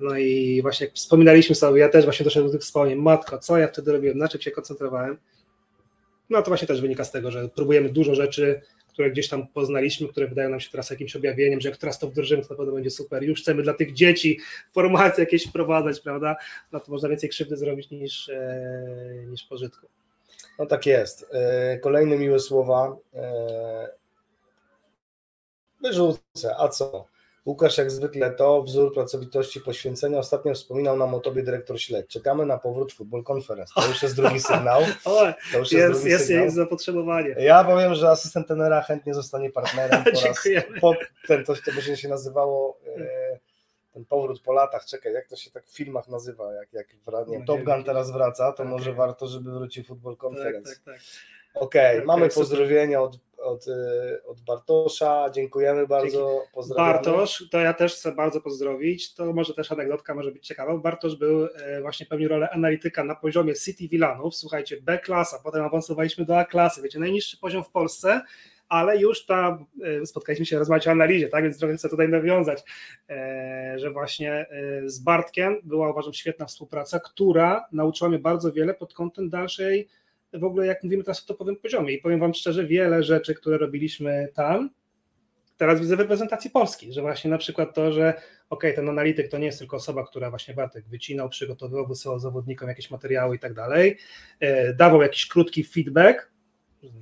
No i właśnie jak wspominaliśmy sobie, ja też właśnie doszedłem do tych wspomnień, matko, co ja wtedy robiłem, na czym się koncentrowałem. No to właśnie też wynika z tego, że próbujemy dużo rzeczy, które gdzieś tam poznaliśmy, które wydają nam się teraz jakimś objawieniem, że jak teraz to wdrożymy, to na pewno będzie super. Już chcemy dla tych dzieci formacje jakieś wprowadzać, prawda? No to można więcej krzywdy zrobić niż, e, niż pożytku. No tak jest. E, Kolejne miłe słowa. E, Wyrzucę, a co? Łukasz jak zwykle to, wzór pracowitości, poświęcenia. Ostatnio wspominał nam o tobie dyrektor Śledź. Czekamy na powrót Football Conference. To już jest drugi sygnał. To już jest, jest, drugi jest, sygnał. jest zapotrzebowanie. Ja powiem, że asystent tenera chętnie zostanie partnerem. Po raz, po, ten, to, to będzie się nazywało e, ten powrót po latach. Czekaj, jak to się tak w filmach nazywa? Jak, jak wra- nie, No Top Gun teraz wraca, to Tak, może tak. warto, żeby wrócił Football Tak, Conference. tak, tak. Okej, Okej, mamy super. pozdrowienia od, od, e, od Bartosza. Dziękujemy bardzo. Pozdrawiamy. Bartosz, to ja też chcę bardzo pozdrowić. To może też anegdotka może być ciekawa. Bartosz był e, właśnie pełnił rolę analityka na poziomie City Villanów. Słuchajcie, B klasa, potem awansowaliśmy do A klasy. Wiecie, najniższy poziom w Polsce, ale już tam e, spotkaliśmy się rozmawiać o analizie, tak? Więc trochę chcę tutaj nawiązać, e, że właśnie z Bartkiem była uważam świetna współpraca, która nauczyła mnie bardzo wiele pod kątem dalszej w ogóle jak mówimy teraz o topowym poziomie. I powiem Wam szczerze, wiele rzeczy, które robiliśmy tam, teraz widzę w reprezentacji Polski, że właśnie na przykład to, że ok, ten analityk to nie jest tylko osoba, która właśnie Bartek wycinał, przygotowywał, wysyłał zawodnikom jakieś materiały i tak dalej, e, dawał jakiś krótki feedback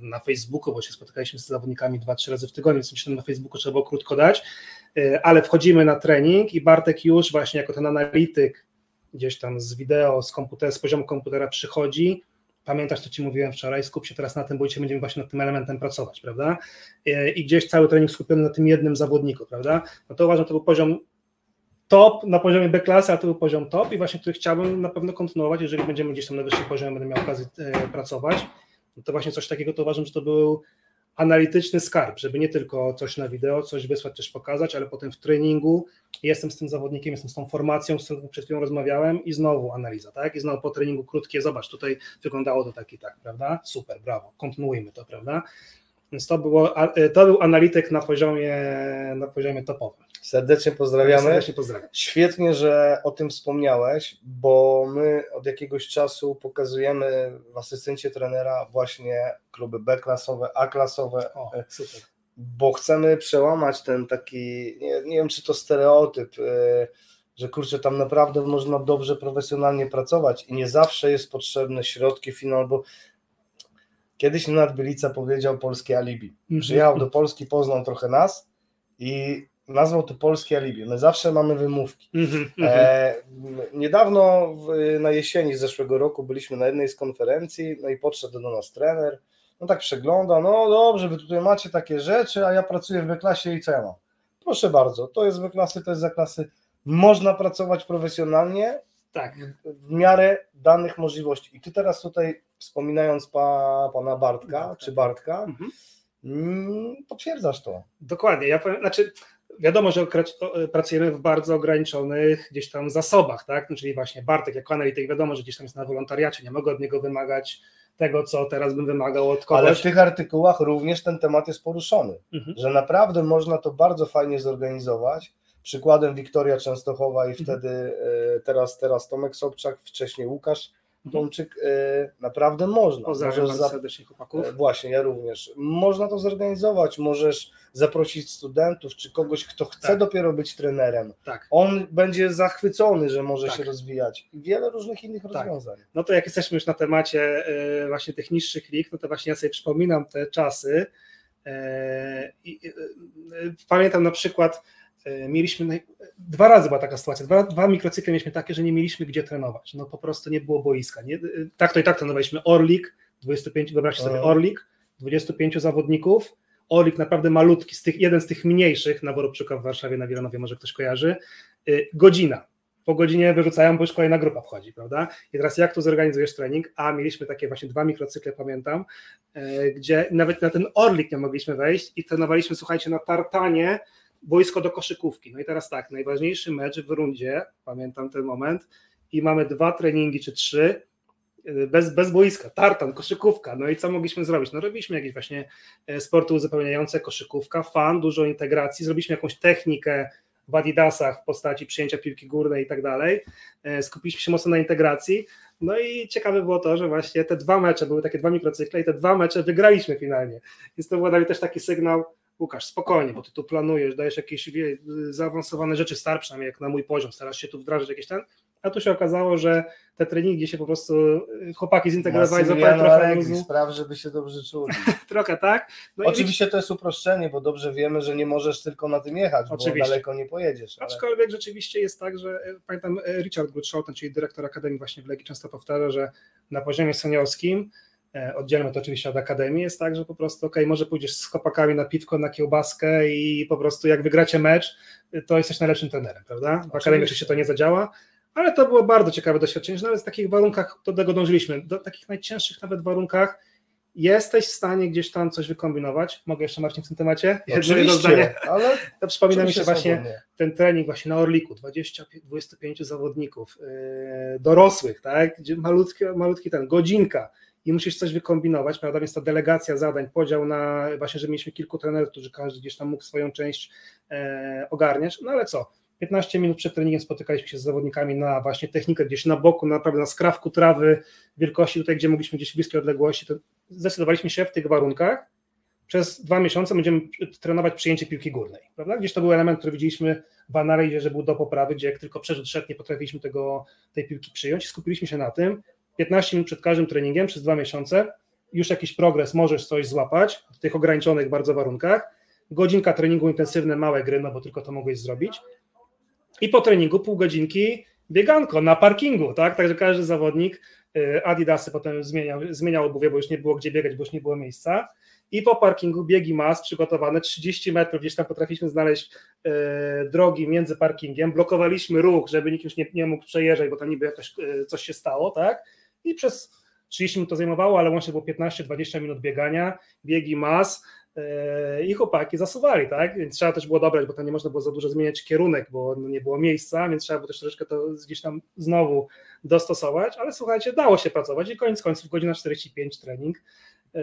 na Facebooku, bo się spotykaliśmy z zawodnikami dwa, trzy razy w tygodniu, więc myślę, na Facebooku trzeba było krótko dać, e, ale wchodzimy na trening i Bartek już właśnie jako ten analityk gdzieś tam z wideo, z komputera, z poziomu komputera przychodzi, pamiętasz, co Ci mówiłem wczoraj, skup się teraz na tym, bo dzisiaj będziemy właśnie nad tym elementem pracować, prawda? I gdzieś cały trening skupiony na tym jednym zawodniku, prawda? No to uważam, to był poziom top na poziomie B klasy, a to był poziom top i właśnie który chciałbym na pewno kontynuować, jeżeli będziemy gdzieś tam na wyższym poziomie, będę miał okazję e, pracować, no to właśnie coś takiego to uważam, że to był analityczny skarb, żeby nie tylko coś na wideo, coś wysłać, coś pokazać, ale potem w treningu jestem z tym zawodnikiem, jestem z tą formacją, z którą przed chwilą rozmawiałem i znowu analiza, tak? I znowu po treningu krótkie, zobacz, tutaj wyglądało to tak i tak, prawda? Super, brawo, kontynuujmy to, prawda? Więc to, było, a- to był analityk na poziomie, na poziomie topowym. Serdecznie pozdrawiamy. Serdecznie pozdrawiam. Świetnie, że o tym wspomniałeś, bo my od jakiegoś czasu pokazujemy w asystencie trenera właśnie kluby B-klasowe, A-klasowe, O, super. bo chcemy przełamać ten taki, nie, nie wiem czy to stereotyp, e, że kurczę, tam naprawdę można dobrze, profesjonalnie pracować i nie zawsze jest potrzebne środki finansowe, bo kiedyś Nad Bylica powiedział polskie alibi. Mhm. Przyjechał do Polski, poznał trochę nas i nazwał to polskie alibi. My zawsze mamy wymówki. Mhm, mhm. E, niedawno w, na jesieni zeszłego roku byliśmy na jednej z konferencji, no i podszedł do nas trener, no tak przegląda, no dobrze, wy tutaj macie takie rzeczy, a ja pracuję w B-klasie i co ja mam? Proszę bardzo, to jest B-klasy, to jest za klasy. Można pracować profesjonalnie Tak, w miarę danych możliwości. I ty teraz tutaj, wspominając pa, pana Bartka, Bartka. czy Bartka, Mhm. mm, potwierdzasz to. dokładnie. Ja powiem, znaczy, wiadomo, że pracujemy w bardzo ograniczonych gdzieś tam zasobach, tak? No, czyli właśnie Bartek jako analityk wiadomo, że gdzieś tam jest na wolontariacie, nie mogę od niego wymagać tego, co teraz bym wymagał od kogoś. Ale w tych artykułach również ten temat jest poruszony, mhm. że naprawdę można to bardzo fajnie zorganizować. Przykładem Wiktoria Częstochowa i mhm. wtedy teraz, teraz Tomek Sobczak, wcześniej Łukasz Tomczyk, e, naprawdę można. Pozdrawiam za... serdecznie chłopaków. E, właśnie, ja również. Można to zorganizować, możesz zaprosić studentów, czy kogoś, kto chce tak. dopiero być trenerem. Tak. On będzie zachwycony, że może tak. się rozwijać. I wiele różnych innych tak. rozwiązań. No to jak jesteśmy już na temacie e, właśnie tych niższych lig, no to właśnie ja sobie przypominam te czasy i pamiętam na przykład mieliśmy dwa razy była taka sytuacja, dwa, dwa mikrocykle mieliśmy takie, że nie mieliśmy gdzie trenować, no po prostu nie było boiska. Nie, e, tak to i tak trenowaliśmy. Orlik, 25, wyobraźcie sobie Orlik, 25 zawodników, Orlik naprawdę malutki, z tych, jeden z tych mniejszych na Worobczuka w Warszawie, na Wielanowie, może ktoś kojarzy, e, godzina, po godzinie wyrzucają, bo już kolejna grupa wchodzi, prawda? I teraz jak tu zorganizujesz trening? A mieliśmy takie właśnie dwa mikrocykle, pamiętam, gdzie nawet na ten Orlik nie mogliśmy wejść i trenowaliśmy, słuchajcie, na tartanie, boisko do koszykówki. No i teraz tak, najważniejszy mecz w rundzie, pamiętam ten moment, i mamy dwa treningi czy trzy y, bez, bez boiska, tartan, koszykówka. No i co mogliśmy zrobić? No robiliśmy jakieś właśnie e, sporty uzupełniające, koszykówka, fan, dużo integracji, zrobiliśmy jakąś technikę w adidasach w postaci przyjęcia piłki górnej i tak dalej. E, skupiliśmy się mocno na integracji. No i ciekawe było to, że właśnie te dwa mecze były takie dwa mikrocykle i te dwa mecze wygraliśmy finalnie. Więc to był też taki sygnał, Łukasz, spokojnie, bo ty tu planujesz, dajesz jakieś wie, zaawansowane rzeczy, star przynajmniej jak na mój poziom, starasz się tu wdrażać jakieś ten, a tu się okazało, że te treningi się po prostu y, chłopaki zintegrowali, złapali trochę luzu. spraw, żeby się dobrze czuli. trochę tak. No Oczywiście to jest uproszczenie, bo dobrze wiemy, że nie możesz tylko na tym jechać, Oczywiście. bo daleko nie pojedziesz. Ale... Aczkolwiek rzeczywiście jest tak, że y, pamiętam y, Richard Goodshotten, czyli dyrektor Akademii właśnie w Legii często powtarza, że na poziomie seniorskim E, oddzielmy to oczywiście od akademii, jest tak, że po prostu ok, może pójdziesz z chłopakami na piwko, na kiełbaskę i po prostu jak wygracie mecz, to jesteś najlepszym trenerem, prawda? W akademii oczywiście to nie zadziała, ale to było bardzo ciekawe doświadczenie, że nawet w takich warunkach do tego dążyliśmy, do takich najcięższych nawet warunkach jesteś w stanie gdzieś tam coś wykombinować. Mogę jeszcze Marcin w tym temacie? Oczywiście, ale to przypomina mi się właśnie swobodnie. ten trening właśnie na Orliku, 20, 25 zawodników, yy, dorosłych, tak? Malutki, malutki ten, godzinka, i musisz coś wykombinować, prawda? Więc ta delegacja zadań, podział na właśnie, że mieliśmy kilku trenerów, którzy każdy gdzieś tam mógł swoją część e, ogarniać. No ale co? 15 minut przed treningiem spotykaliśmy się z zawodnikami na właśnie technikę gdzieś na boku, naprawdę na skrawku trawy wielkości tutaj, gdzie mogliśmy gdzieś w bliskiej odległości, to zdecydowaliśmy się w tych warunkach przez dwa miesiące będziemy trenować przyjęcie piłki górnej, prawda? Gdzieś to był element, który widzieliśmy w analizie, że był do poprawy, gdzie jak tylko przerzut szedł, nie potrafiliśmy tego, tej piłki przyjąć, skupiliśmy się na tym, 15 minut przed każdym treningiem przez dwa miesiące, już jakiś progres możesz coś złapać w tych ograniczonych bardzo warunkach. Godzinka treningu intensywne, małe gry, no bo tylko to mogłeś zrobić. I po treningu pół godzinki bieganko na parkingu, tak? Także każdy zawodnik y, Adidasy potem zmieniał, zmieniał obuwie, bo już nie było gdzie biegać, bo już nie było miejsca. I po parkingu biegi mas przygotowane 30 metrów, gdzieś tam potrafiliśmy znaleźć e, drogi między parkingiem, blokowaliśmy ruch, żeby nikt już nie, nie mógł przejeżdżać, bo tam niby jakoś e, coś się stało, tak? I przez 30 minut to zajmowało, ale łącznie było 15-20 minut biegania, biegi mas yy, i chłopaki zasuwali, tak? Więc trzeba też było dobrać, bo tam nie można było za dużo zmieniać kierunek, bo no nie było miejsca, więc trzeba było też troszeczkę to gdzieś tam znowu dostosować, ale słuchajcie, dało się pracować i koniec końców godzina 45 trening, yy,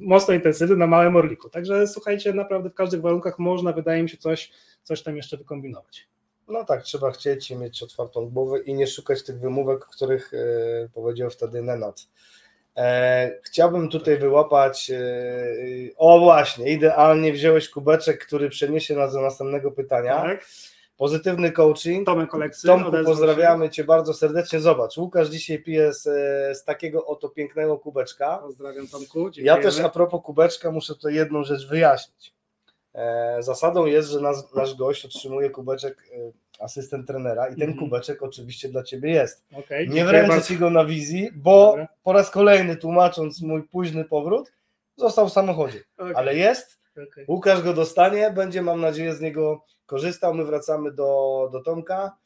mocno intensywny na małym orliku. Także słuchajcie, naprawdę w każdych warunkach można, wydaje mi się, coś, coś tam jeszcze wykombinować. No tak, trzeba chcieć i mieć otwartą głowę i nie szukać tych wymówek, których e, powiedział wtedy Nenad. E, chciałbym tutaj wyłapać, e, o właśnie, idealnie wziąłeś kubeczek, który przeniesie nas do następnego pytania. Tak. Pozytywny coaching. Tomek Oleksy. Tomku, pozdrawiamy Cię bardzo serdecznie. Zobacz, Łukasz dzisiaj pije z, z takiego oto pięknego kubeczka. Pozdrawiam Tomku. Dziękujemy. Ja też a propos kubeczka muszę tutaj jedną rzecz wyjaśnić. E, zasadą jest, że nas, nasz gość otrzymuje kubeczek e, asystent trenera i ten mm -hmm. kubeczek oczywiście dla ciebie jest. Okay, nie wręczę ci go na wizji, bo Dobra. po raz kolejny tłumacząc mój późny powrót, został w samochodzie, okay. ale jest. Okay. Łukasz go dostanie, będzie mam nadzieję z niego korzystał. My wracamy do, do Tomka.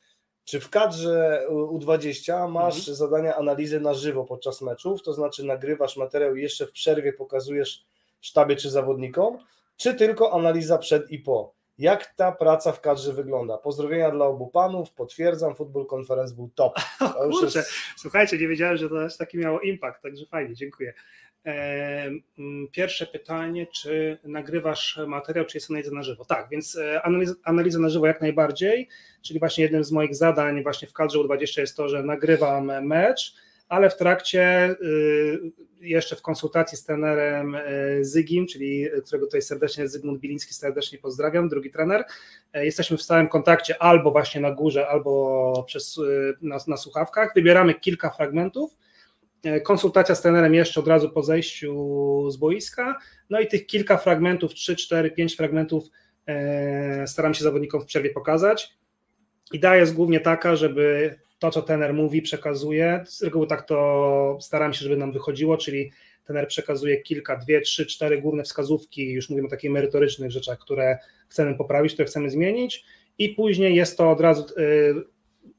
Czy w kadrze U20 masz mhm. zadania analizy na żywo podczas meczów, to znaczy nagrywasz materiał i jeszcze w przerwie pokazujesz sztabie czy zawodnikom, czy tylko analiza przed i po. Jak ta praca w kadrze wygląda? Pozdrowienia dla obu panów, potwierdzam, Football Conference był top. To Kurczę, jest... słuchajcie, nie wiedziałem, że to aż taki miało impact, także fajnie, dziękuję. Pierwsze pytanie, czy nagrywasz materiał, czy jest analiza na żywo? Tak, więc e, analiza, analiza na żywo jak najbardziej, czyli właśnie jednym z moich zadań właśnie w kadrze U20 jest to, że nagrywam mecz, ale w trakcie y, jeszcze w konsultacji z trenerem y, Zygim, czyli którego tutaj serdecznie Zygmunt Biliński serdecznie pozdrawiam, drugi trener, jesteśmy w stałym kontakcie albo właśnie na górze, albo przez, y, na, na słuchawkach, wybieramy kilka fragmentów, konsultacja z trenerem jeszcze od razu po zejściu z boiska, no i tych kilka fragmentów, 3, 4, 5 fragmentów staram się zawodnikom w przerwie pokazać. Idea jest głównie taka, żeby to, co tener mówi, przekazuje. Z reguły tak to staram się, żeby nam wychodziło, czyli tener przekazuje kilka, dwie, trzy, cztery główne wskazówki, już mówimy o takich merytorycznych rzeczach, które chcemy poprawić, które chcemy zmienić i później jest to od razu, yy,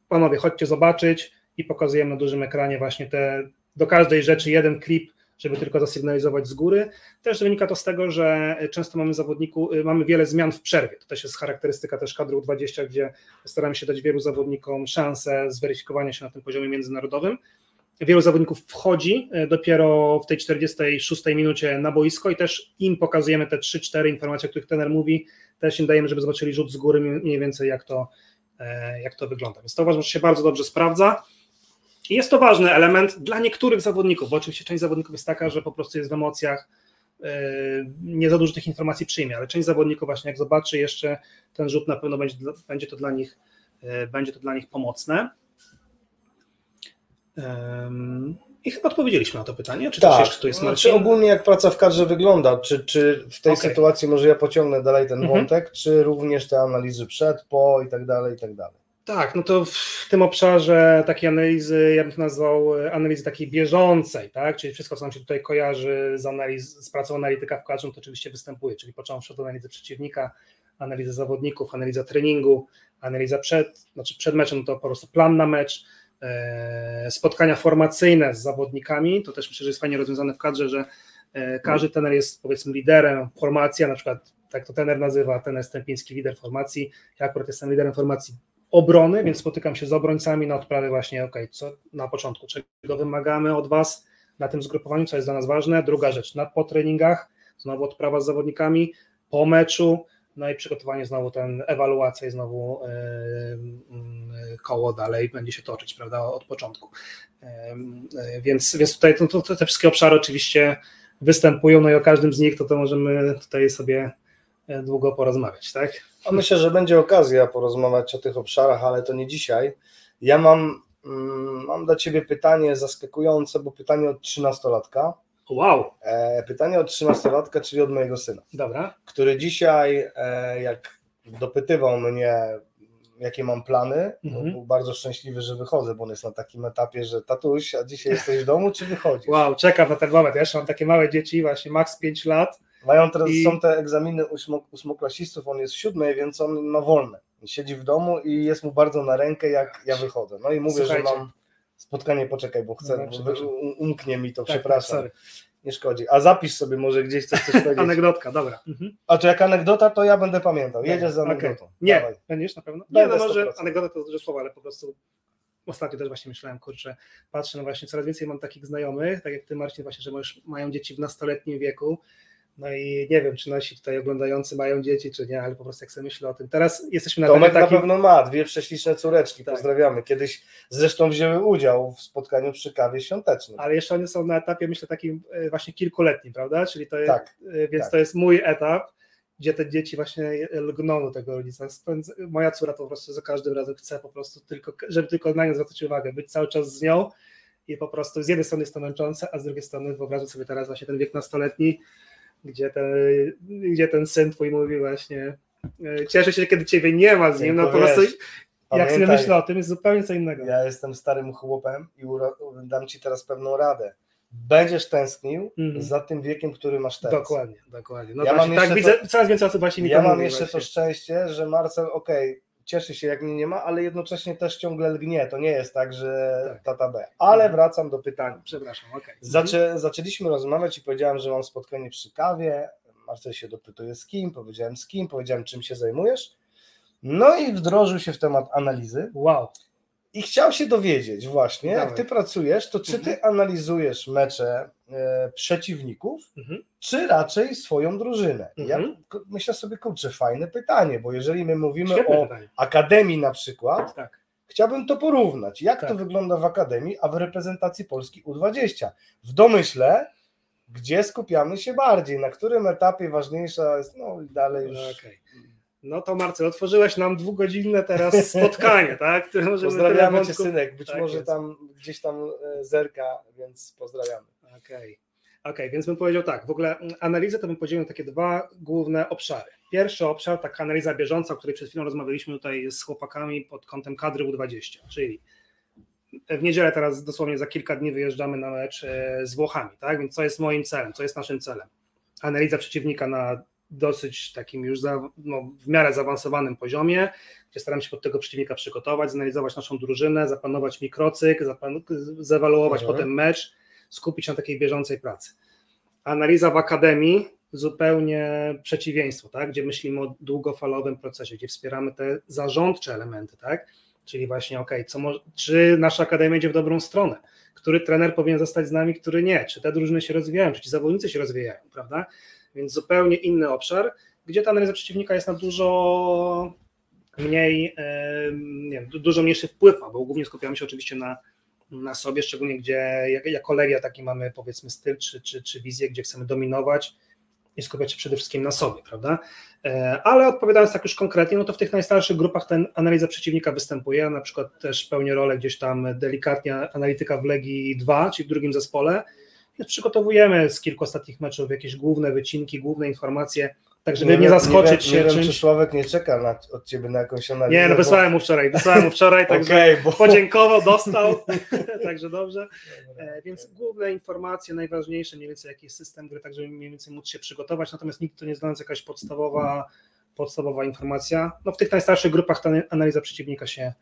panowie, chodźcie zobaczyć i pokazujemy na dużym ekranie właśnie te, do każdej rzeczy jeden klip żeby tylko zasygnalizować z góry. Też wynika to z tego, że często mamy zawodniku, y, mamy wiele zmian w przerwie. To też jest charakterystyka też kadru 20, gdzie staramy się dać wielu zawodnikom szansę zweryfikowania się na tym poziomie międzynarodowym. Wielu zawodników wchodzi y, dopiero w tej 46 minucie na boisko i też im pokazujemy te 3-4 informacje, o których trener mówi, też im dajemy, żeby zobaczyli rzut z góry mniej więcej jak to, e, jak to wygląda. Więc to uważam, że się bardzo dobrze sprawdza. Jest to ważny element dla niektórych zawodników, bo oczywiście część zawodników jest taka, że po prostu jest w emocjach, yy, nie za dużo tych informacji przyjmie, ale część zawodników właśnie jak zobaczy jeszcze ten rzut, na pewno będzie, będzie, to, dla nich, yy, będzie to dla nich pomocne. I chyba odpowiedzieliśmy na to pytanie. Czy tak. jeszcze tu jest Marcin? Znaczy ogólnie jak praca w kadrze wygląda? Czy, czy w tej okay. sytuacji może ja pociągnę dalej ten mhm. wątek, czy również te analizy przed, po i tak dalej, i tak dalej? Tak, no to w tym obszarze takiej analizy, ja bym to nazwał e, analizy takiej bieżącej, tak? Czyli wszystko, co nam się tutaj kojarzy z, analiz, z pracą analityka w kadrze, to oczywiście występuje, czyli począwszy od analizy przeciwnika, analizy zawodników, analiza treningu, analiza przed, znaczy przed meczem to po prostu plan na mecz, e, spotkania formacyjne z zawodnikami, to też myślę, że jest fajnie rozwiązane w kadrze, że e, każdy tener jest powiedzmy liderem. Formacji, a na przykład tak to tener nazywa, tener Stępiński lider formacji, ja akurat jestem liderem formacji obrony, więc spotykam się z obrońcami na odprawie właśnie, ok, co na początku, czego wymagamy od Was na tym zgrupowaniu, co jest dla nas ważne. Druga rzecz, na, po treningach, znowu odprawa z zawodnikami, po meczu, no i przygotowanie znowu ten, ewaluacja i znowu yy, koło dalej będzie się toczyć, prawda, od początku. Yy, więc, więc tutaj to, to, te wszystkie obszary oczywiście występują, no i o każdym z nich to, to możemy tutaj sobie długo porozmawiać, tak? Myślę, że będzie okazja porozmawiać o tych obszarach, ale to nie dzisiaj. Ja mam, mm, mam dla Ciebie pytanie zaskakujące, bo pytanie od trzynastolatka. Wow. E, pytanie od trzynastolatka, czyli od mojego syna. Dobra. Który dzisiaj, e, jak dopytywał mnie, jakie mam plany, mhm. był bardzo szczęśliwy, że wychodzę, bo on jest na takim etapie, że tatuś, a dzisiaj jesteś w domu, czy wychodzisz? Wow, czekam na ten moment. Ja jeszcze mam takie małe dzieci, właśnie max 5 lat mają teraz, I... są te egzaminy ósmoklasistów, on jest w siódmej, więc on ma wolne. Siedzi w domu i jest mu bardzo na rękę, jak ja wychodzę. No i mówię, Słuchajcie. że mam spotkanie, poczekaj, bo chcę, no, bo umknie mi to, tak, przepraszam. Tak, nie szkodzi. A zapisz sobie może gdzieś coś, coś powiedzieć. Anegdotka, dobra. Mhm. A to jak anegdota, to ja będę pamiętał. Jedziesz z anegdotą. Okay. Nie, Dawaj. będziesz na pewno? Nie, no może 100%. anegdota to duże słowo, ale po prostu ostatnio też właśnie myślałem, kurczę, patrzę, no właśnie coraz więcej mam takich znajomych, tak jak ty Marcin, właśnie, że już mają dzieci w nastoletnim wieku no i nie wiem, czy nasi tutaj oglądający mają dzieci, czy nie, ale po prostu jak sobie myślę o tym. Teraz jesteśmy na Tomek takim... na pewno ma, dwie prześliczne córeczki, tak. pozdrawiamy. Kiedyś zresztą wzięły udział w spotkaniu przy kawie świątecznym. Ale jeszcze one są na etapie, myślę, takim e, właśnie kilkuletnim, prawda? Czyli to jest, tak, e, więc tak. to jest mój etap, gdzie te dzieci właśnie lgną do tego rodzica. Moja córa po prostu za każdym razem chce po prostu tylko, żeby tylko na nią zwracać uwagę, być cały czas z nią i po prostu z jednej strony jest to męczące, a z drugiej strony wyobrażam sobie teraz właśnie ten wiek nastoletni, gdzie ten, gdzie ten syn twój mówi właśnie e, cieszę się, kiedy ciebie nie ma z nim, no po prostu jak sobie myślę o tym, jest zupełnie co innego. Ja jestem starym chłopem i dam ci teraz pewną radę. Będziesz tęsknił mm. za tym wiekiem, który masz teraz. Dokładnie, dokładnie. No ja właśnie, tak widzę, coraz więcej osób właśnie mi Ja mam jeszcze właśnie. to szczęście, że Marcel, okej, okay, cieszy się, jak mnie nie ma, ale jednocześnie też ciągle lgnie. To nie jest tak, że tak. tata B. Ale mhm. wracam do pytania. Przepraszam, okej. Okay. Zaczę, zaczęliśmy rozmawiać i powiedziałem, że mam spotkanie przy kawie. Marcel się dopytuje z kim, powiedziałem z kim, powiedziałem czym się zajmujesz. No i wdrożył się w temat analizy Wow. I chciał się dowiedzieć właśnie, jak Dawaj. ty pracujesz, to czy ty Mhm. analizujesz mecze e, przeciwników, Mhm. czy raczej swoją drużynę? Ja Mhm. k- myślę sobie, kurczę, fajne pytanie, bo jeżeli my mówimy Świetne o pytanie. akademii na przykład, Tak. chciałbym to porównać. Jak Tak. to wygląda w akademii, a w reprezentacji Polski U20? W domyśle, gdzie skupiamy się bardziej, na którym etapie ważniejsza jest, no i dalej już. Okej. No to Marcel, otworzyłeś nam dwugodzinne teraz spotkanie, tak? Które możemy Pozdrawiamy cię, synek. Być Tak może jest. tam gdzieś tam e, zerka, więc pozdrawiamy. Okej. Okej, więc bym powiedział tak, w ogóle mm, analizę to bym podzielił na takie dwa główne obszary. Pierwszy obszar, taka analiza bieżąca, o której przed chwilą rozmawialiśmy tutaj z chłopakami pod kątem kadry U20, czyli w niedzielę teraz dosłownie za kilka dni wyjeżdżamy na mecz e, z Włochami, tak? Więc co jest moim celem, co jest naszym celem? Analiza przeciwnika na dosyć takim już za, no, w miarę zaawansowanym poziomie, gdzie staram się pod tego przeciwnika przygotować, zanalizować naszą drużynę, zaplanować mikrocyk, zaplan- zewaluować Mhm. potem mecz, skupić się na takiej bieżącej pracy. Analiza w akademii zupełnie przeciwieństwo, tak? gdzie myślimy o długofalowym procesie, gdzie wspieramy te zarządcze elementy, tak? czyli właśnie ok, co mo- czy nasza akademia idzie w dobrą stronę, który trener powinien zostać z nami, który nie, czy te drużyny się rozwijają, czy ci zawodnicy się rozwijają, prawda? Więc zupełnie inny obszar, gdzie ta analiza przeciwnika jest na dużo mniej, nie dużo mniejszy wpływ bo głównie skupiamy się oczywiście na, na sobie, szczególnie gdzie jak, jako Legia taki mamy powiedzmy styl czy, czy, czy wizję, gdzie chcemy dominować i skupiać się przede wszystkim na sobie, prawda? E, Ale odpowiadając tak już konkretnie, no to w tych najstarszych grupach ten analiza przeciwnika występuje, na przykład też pełnię rolę gdzieś tam delikatnie analityka w Legii 2, czyli w drugim zespole, więc przygotowujemy z kilku ostatnich meczów jakieś główne wycinki, główne informacje, tak żeby nie, wiem- zaskoczyć nie, się Nie wiem, czymś. czy Sławek nie czeka na, od ciebie na jakąś analizę. Nie, no wysłałem mu wczoraj, wysłałem mu wczoraj, także Okej, bo... podziękował, dostał, także dobrze. E, Więc główne informacje, najważniejsze, mniej więcej jaki jest system gry, tak żeby mniej więcej móc się przygotować, natomiast nikt to nie znając jakaś podstawowa, podstawowa informacja. No w tych najstarszych grupach ta analiza przeciwnika się,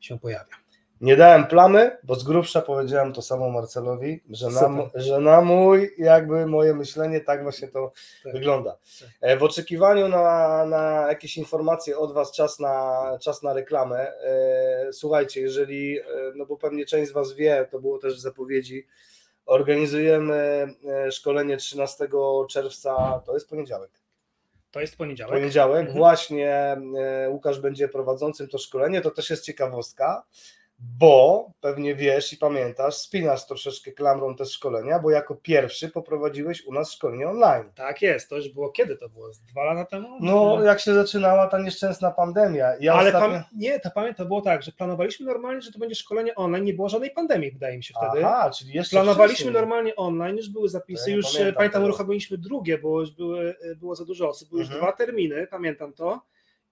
się pojawia. Nie dałem plamy, bo z grubsza powiedziałem to samo Marcelowi, że na, że na mój, jakby moje myślenie, tak właśnie to Tak. wygląda. Tak. E, W oczekiwaniu na, na jakieś informacje od Was, czas na, czas na reklamę. E, Słuchajcie, jeżeli, e, no bo pewnie część z Was wie, to było też w zapowiedzi, organizujemy szkolenie 13 czerwca, to jest poniedziałek. To jest poniedziałek. Poniedziałek, Mhm. właśnie Łukasz będzie prowadzącym to szkolenie, to też jest ciekawostka, bo pewnie wiesz i pamiętasz, spinasz troszeczkę klamrą te szkolenia, bo jako pierwszy poprowadziłeś u nas szkolenie online. Tak jest, to już było kiedy to było? Z Dwa lata temu? No, jak się zaczynała ta nieszczęsna pandemia. Ja Ale ostatnio... pam- nie, to pamiętam, to było tak, że planowaliśmy normalnie, że to będzie szkolenie online, nie było żadnej pandemii, wydaje mi się wtedy. Aha, czyli jeszcze Planowaliśmy wcześniej. normalnie online, już były zapisy, Ja nie już pamiętam pamiętam, pamiętam uruchomiliśmy drugie, bo już były, było za dużo osób, były już Mhm. dwa terminy, pamiętam to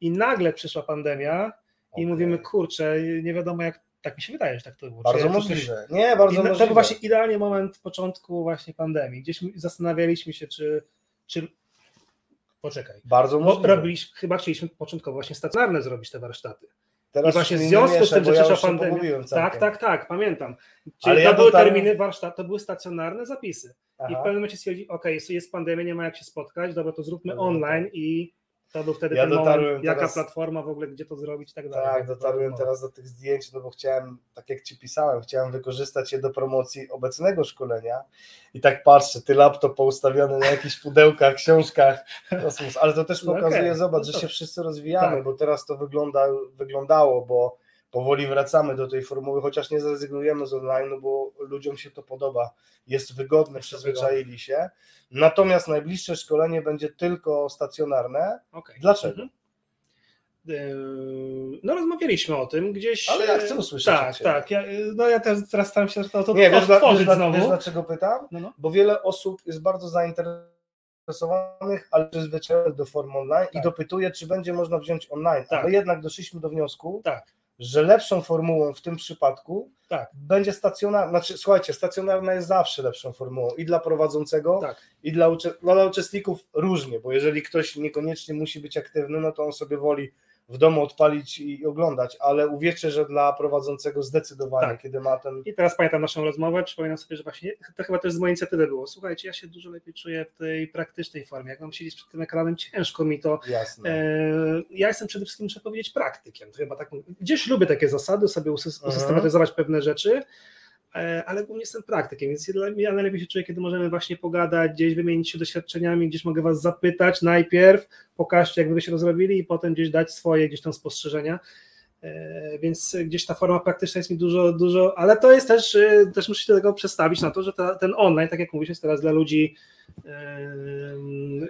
i nagle przyszła pandemia i Okej. mówimy, kurczę, nie wiadomo jak, tak mi się wydaje, że tak to było. Bardzo czy coś- możliwe. Nie, I bardzo na- to możliwe. był właśnie idealnie moment początku właśnie pandemii, gdzieś zastanawialiśmy się, czy, czy... poczekaj, Bardzo możliwe. robiliśmy, chyba chcieliśmy początkowo właśnie stacjonarne zrobić te warsztaty. Teraz I właśnie w związku z tym, że ja pandemia. Tak, tak, tak, pamiętam. Czyli to ja były dotarłem- terminy warsztat, to były stacjonarne zapisy. I w Aha. pewnym momencie stwierdzi, ok, jest, pandemia, nie ma jak się spotkać, dobra, to zróbmy online i to był wtedy Ja ten dotarłem moment, jaka teraz- platforma w ogóle, gdzie to zrobić i tak dalej. Tak, dotarłem No. teraz do tych zdjęć, no bo chciałem, tak jak Ci pisałem, chciałem wykorzystać je do promocji obecnego szkolenia i tak patrzę, ty laptop poustawiony na jakichś pudełkach, książkach, ale to też No pokazuje, okej, zobacz, no że się wszyscy rozwijamy, tak. bo teraz to wygląda, wyglądało, bo powoli wracamy do tej formuły, chociaż nie zrezygnujemy z online, bo ludziom się to podoba, jest wygodne, przyzwyczaili się, natomiast najbliższe szkolenie będzie tylko stacjonarne, Okej. Dlaczego? Mhm. Yy, No rozmawialiśmy o tym gdzieś. Ale ja chcę usłyszeć od Tak, tak. Ja, no ja też teraz staram się to, to Nie, wiesz, dla, wiesz, znowu. wiesz dlaczego pytam? No, no. Bo wiele osób jest bardzo zainteresowanych, ale przyzwyczajonych do form online i Tak. dopytuje, czy będzie można wziąć online. Tak. A my jednak doszliśmy do wniosku, Tak. Że lepszą formułą w tym przypadku Tak. będzie stacjonarna. Znaczy, słuchajcie, stacjonarna jest zawsze lepszą formułą i dla prowadzącego, Tak. i dla, ucze- no, dla uczestników różnie, bo jeżeli ktoś niekoniecznie musi być aktywny, no to on sobie woli w domu odpalić i oglądać, ale uwierzcie, że dla prowadzącego zdecydowanie, Tak. kiedy ma ten I teraz pamiętam naszą rozmowę, przypominam sobie, że właśnie to chyba też z mojej inicjatywy było. Słuchajcie, ja się dużo lepiej czuję w tej praktycznej formie. Jak mam siedzieć przed tym ekranem, ciężko mi to. jasne. E, ja jestem przede wszystkim, muszę powiedzieć, praktykiem. To chyba tak, gdzieś lubię takie zasady, sobie Mhm. usystematyzować pewne rzeczy, ale głównie jestem praktykiem, więc ja najlepiej się czuję, kiedy możemy właśnie pogadać, gdzieś wymienić się doświadczeniami, gdzieś mogę Was zapytać najpierw, pokażcie, jak Wy się rozrobili i potem gdzieś dać swoje gdzieś tam spostrzeżenia. E, Więc gdzieś ta forma praktyczna jest mi dużo, dużo, ale to jest też, e, też muszę się tego przestawić na to, że ta, ten online, tak jak mówisz, jest teraz dla ludzi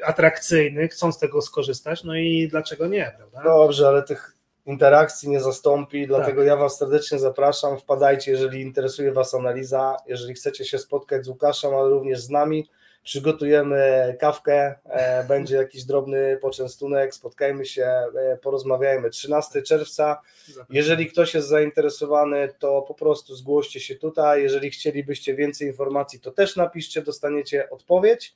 atrakcyjny, chcą z tego skorzystać, no i dlaczego nie, prawda? Dobrze, ale tych interakcji nie zastąpi, Tak. dlatego ja Was serdecznie zapraszam. Wpadajcie, jeżeli interesuje Was analiza, jeżeli chcecie się spotkać z Łukaszem, ale również z nami. Przygotujemy kawkę, e, będzie jakiś drobny poczęstunek, spotkajmy się, e, porozmawiajmy. 13 czerwca. Jeżeli ktoś jest zainteresowany, to po prostu zgłoście się tutaj. Jeżeli chcielibyście więcej informacji, to też napiszcie, dostaniecie odpowiedź.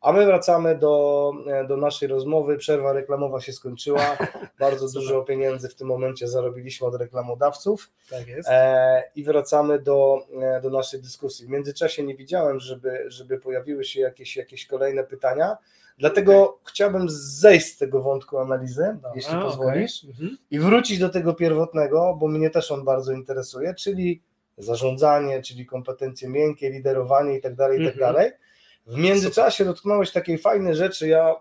A my wracamy do, e, do naszej rozmowy. Przerwa reklamowa się skończyła. Bardzo dużo pieniędzy w tym momencie zarobiliśmy od reklamodawców. Tak jest. E, I wracamy do, e, do naszej dyskusji. W międzyczasie nie widziałem, żeby, żeby pojawiły się jakieś, jakieś kolejne pytania. Dlatego chciałbym zejść z tego wątku analizy, Dobra, jeśli pozwolisz Mhm. i wrócić do tego pierwotnego, bo mnie też on bardzo interesuje, czyli zarządzanie, czyli kompetencje miękkie, liderowanie i tak dalej, i tak Mhm. W międzyczasie dotknąłeś takiej fajnej rzeczy, ja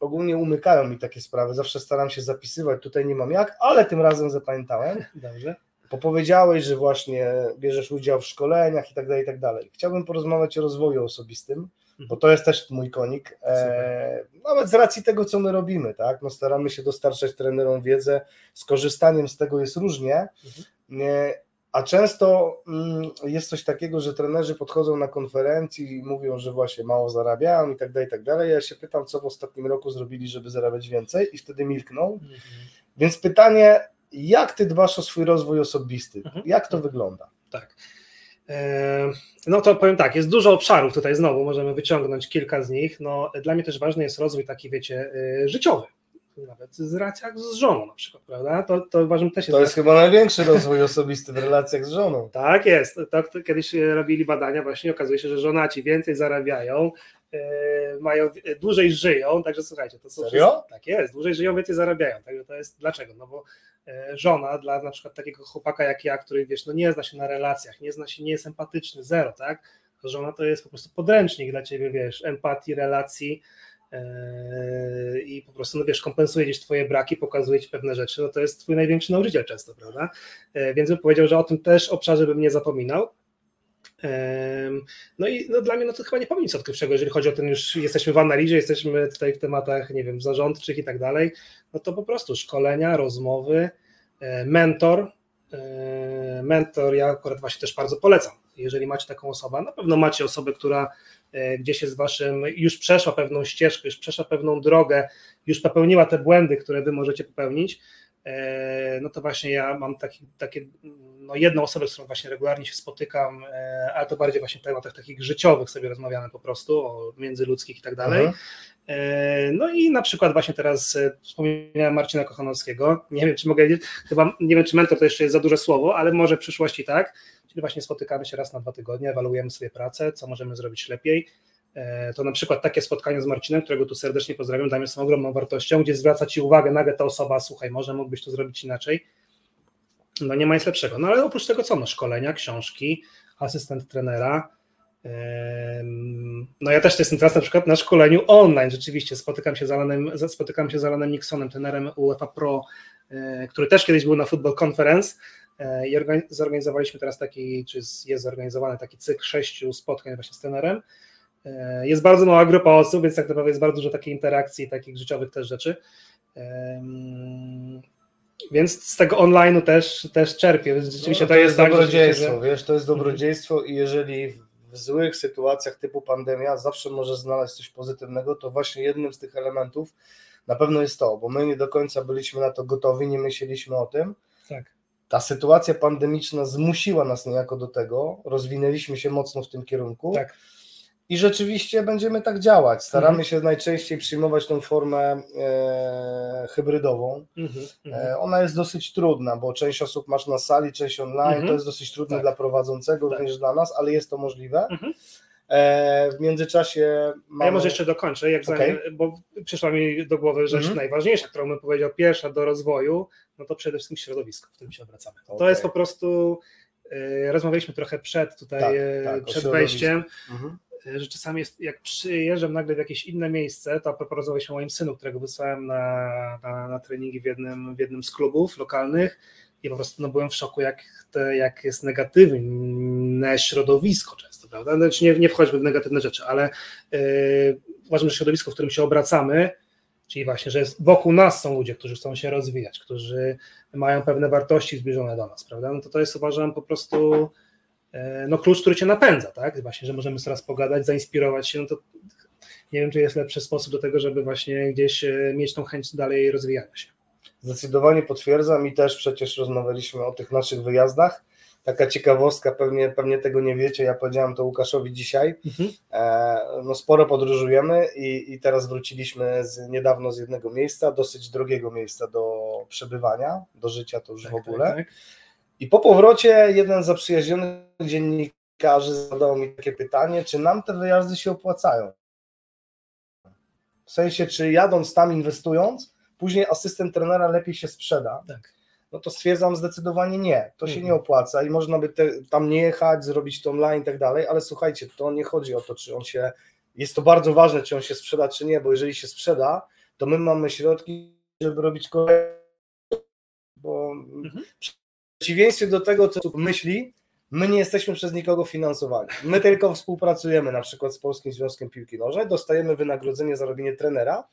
ogólnie umykają mi takie sprawy, zawsze staram się zapisywać, tutaj nie mam jak, ale tym razem zapamiętałem, Dobrze. bo powiedziałeś, że właśnie bierzesz udział w szkoleniach i tak dalej, i tak dalej. Chciałbym porozmawiać o rozwoju osobistym, bo to jest też mój konik, e, nawet z racji tego, co my robimy, tak, no staramy się dostarczać trenerom wiedzę, z korzystaniem z tego jest różnie, nie, a często mm, jest coś takiego, że trenerzy podchodzą na konferencji i mówią, że właśnie mało zarabiają i tak dalej, i tak dalej. Ja się pytam, co w ostatnim roku zrobili, żeby zarabiać więcej i wtedy milkną. Mhm. Więc pytanie, jak ty dbasz o swój rozwój osobisty? Mhm. Jak to wygląda? Tak. E, No to powiem tak, jest dużo obszarów tutaj znowu, możemy wyciągnąć kilka z nich. No, dla mnie też ważny jest rozwój taki, wiecie, e, życiowy. Nawet z relacjach z żoną na przykład, prawda? To, to uważam też jest To jest chyba największy rozwój osobisty w relacjach z żoną. Tak jest. To, to kiedyś e, robili badania, właśnie okazuje się, że żonaci więcej zarabiają, e, mają e, dłużej żyją, także słuchajcie, to są Serio? wszystko- tak jest, dłużej żyją, więcej zarabiają. Także to jest dlaczego? No bo żona dla na przykład takiego chłopaka jak ja, który wiesz, no nie zna się na relacjach, nie zna się, nie jest empatyczny, zero, tak? Żona to jest po prostu podręcznik dla ciebie, wiesz, empatii, relacji. E, I po prostu, no wiesz, kompensuje gdzieś Twoje braki, pokazuje Ci pewne rzeczy, no to jest Twój największy nauczyciel często, prawda? E, Więc bym powiedział, że o tym też obszarze bym nie zapominał. Em, No i no dla mnie no to chyba nie powiem nic odkrywczego, jeżeli chodzi o ten już jesteśmy w analizie, jesteśmy tutaj w tematach, nie wiem, zarządczych i tak dalej, no to po prostu szkolenia, rozmowy, mentor, mentor ja akurat właśnie też bardzo polecam, jeżeli macie taką osobę, na pewno macie osobę, która e, gdzieś jest waszym, już przeszła pewną ścieżkę, już przeszła pewną drogę, już popełniła te błędy, które wy możecie popełnić, e, no to właśnie ja mam taki, takie no jedną osobę, z którą właśnie regularnie się spotykam, e, ale to bardziej właśnie w tematach takich życiowych sobie rozmawiamy po prostu, o międzyludzkich i tak dalej. Mhm. E, No i na przykład właśnie teraz e, wspomniałem Marcina Kochanowskiego. Nie wiem, czy mogę chyba nie wiem, czy mentor to jeszcze jest za duże słowo, ale może w przyszłości tak. Czyli właśnie spotykamy się raz na dwa tygodnie, ewaluujemy sobie pracę, co możemy zrobić lepiej. To na przykład takie spotkanie z Marcinem, którego tu serdecznie pozdrawiam, dla mnie są ogromną wartością, gdzie zwraca Ci uwagę nagle ta osoba, słuchaj, może mógłbyś to zrobić inaczej. No nie ma nic lepszego. No ale oprócz tego co? No szkolenia, książki, asystent trenera. No ja też jestem teraz na przykład na szkoleniu online, rzeczywiście spotykam się z Alanem, spotykam się z Alanem Nixonem, trenerem UEFA Pro, e, który też kiedyś był na Football Conference e, i organi- zorganizowaliśmy teraz taki, czy jest zorganizowany taki cykl sześciu spotkań właśnie z trenerem. E, Jest bardzo mała grupa osób, więc tak naprawdę jest bardzo dużo takiej interakcji, takich życiowych też rzeczy. Więc z tego online'u też, też czerpię. Więc Rzeczywiście No, to, jest tak, dobrodziejstwo, że- wiesz, to jest dobrodziejstwo i jeżeli w złych sytuacjach typu pandemia zawsze może znaleźć coś pozytywnego, to właśnie jednym z tych elementów na pewno jest to, bo my nie do końca byliśmy na to gotowi, nie myśleliśmy o tym. Tak. Ta sytuacja pandemiczna zmusiła nas niejako do tego, rozwinęliśmy się mocno w tym kierunku Tak. I rzeczywiście będziemy tak działać. Staramy Mhm. się najczęściej przyjmować tą formę e, hybrydową. Mhm, mhm. E, ona jest dosyć trudna, bo część osób masz na sali, część online. Mhm. To jest dosyć trudne Tak. dla prowadzącego, Tak. również dla nas, ale jest to możliwe. Mhm. E, w międzyczasie A mamy... ja może jeszcze dokończę, jak Okej. zanim, bo przyszła mi do głowy rzecz Mhm. najważniejsza, którą bym powiedział, pierwsza do rozwoju, no to przede wszystkim środowisko, w którym się obracamy. To Okej. jest po prostu, e, rozmawialiśmy trochę przed tutaj, Tak, e, tak, przed wejściem, Mhm. E, że czasami jest, jak przyjeżdżam nagle w jakieś inne miejsce, to a propos rozmawialiśmy o moim synu, którego wysłałem na, na, na treningi w jednym, w jednym z klubów lokalnych i po prostu no, byłem w szoku, jak, te, jak jest negatywne środowisko często, prawda? Znaczy nie, nie wchodźmy w negatywne rzeczy, ale yy, uważam, że środowisko, w którym się obracamy, czyli właśnie, że wokół nas są ludzie, którzy chcą się rozwijać, którzy mają pewne wartości zbliżone do nas, prawda? No to to jest uważam po prostu no, klucz, który cię napędza, tak? Właśnie, że możemy teraz pogadać, zainspirować się, no to nie wiem, czy jest lepszy sposób do tego, żeby właśnie gdzieś yy, mieć tą chęć dalej rozwijania się. Zdecydowanie potwierdzam i też przecież rozmawialiśmy o tych naszych wyjazdach. Taka ciekawostka, pewnie, pewnie tego nie wiecie, ja powiedziałem to Łukaszowi dzisiaj. Mhm. E, no sporo podróżujemy i, i teraz wróciliśmy z, niedawno z jednego miejsca, dosyć drogiego miejsca do przebywania, do życia to już w ogóle. Tak, tak. I po powrocie jeden z zaprzyjaźnionych dziennikarzy zadał mi takie pytanie, czy nam te wyjazdy się opłacają? W sensie, czy jadąc tam, inwestując, później asystent trenera lepiej się sprzeda? Tak. No to stwierdzam zdecydowanie nie. To się Mhm. nie opłaca i można by te, tam nie jechać, zrobić to online i tak dalej, ale słuchajcie, to nie chodzi o to, czy on się. Jest to bardzo ważne, czy on się sprzeda, czy nie, bo jeżeli się sprzeda, to my mamy środki, żeby robić kolejne. Bo Mhm. W przeciwieństwie do tego, co myśli, my nie jesteśmy przez nikogo finansowani. My tylko współpracujemy na przykład z Polskim Związkiem Piłki Nożnej, dostajemy wynagrodzenie za robienie trenera,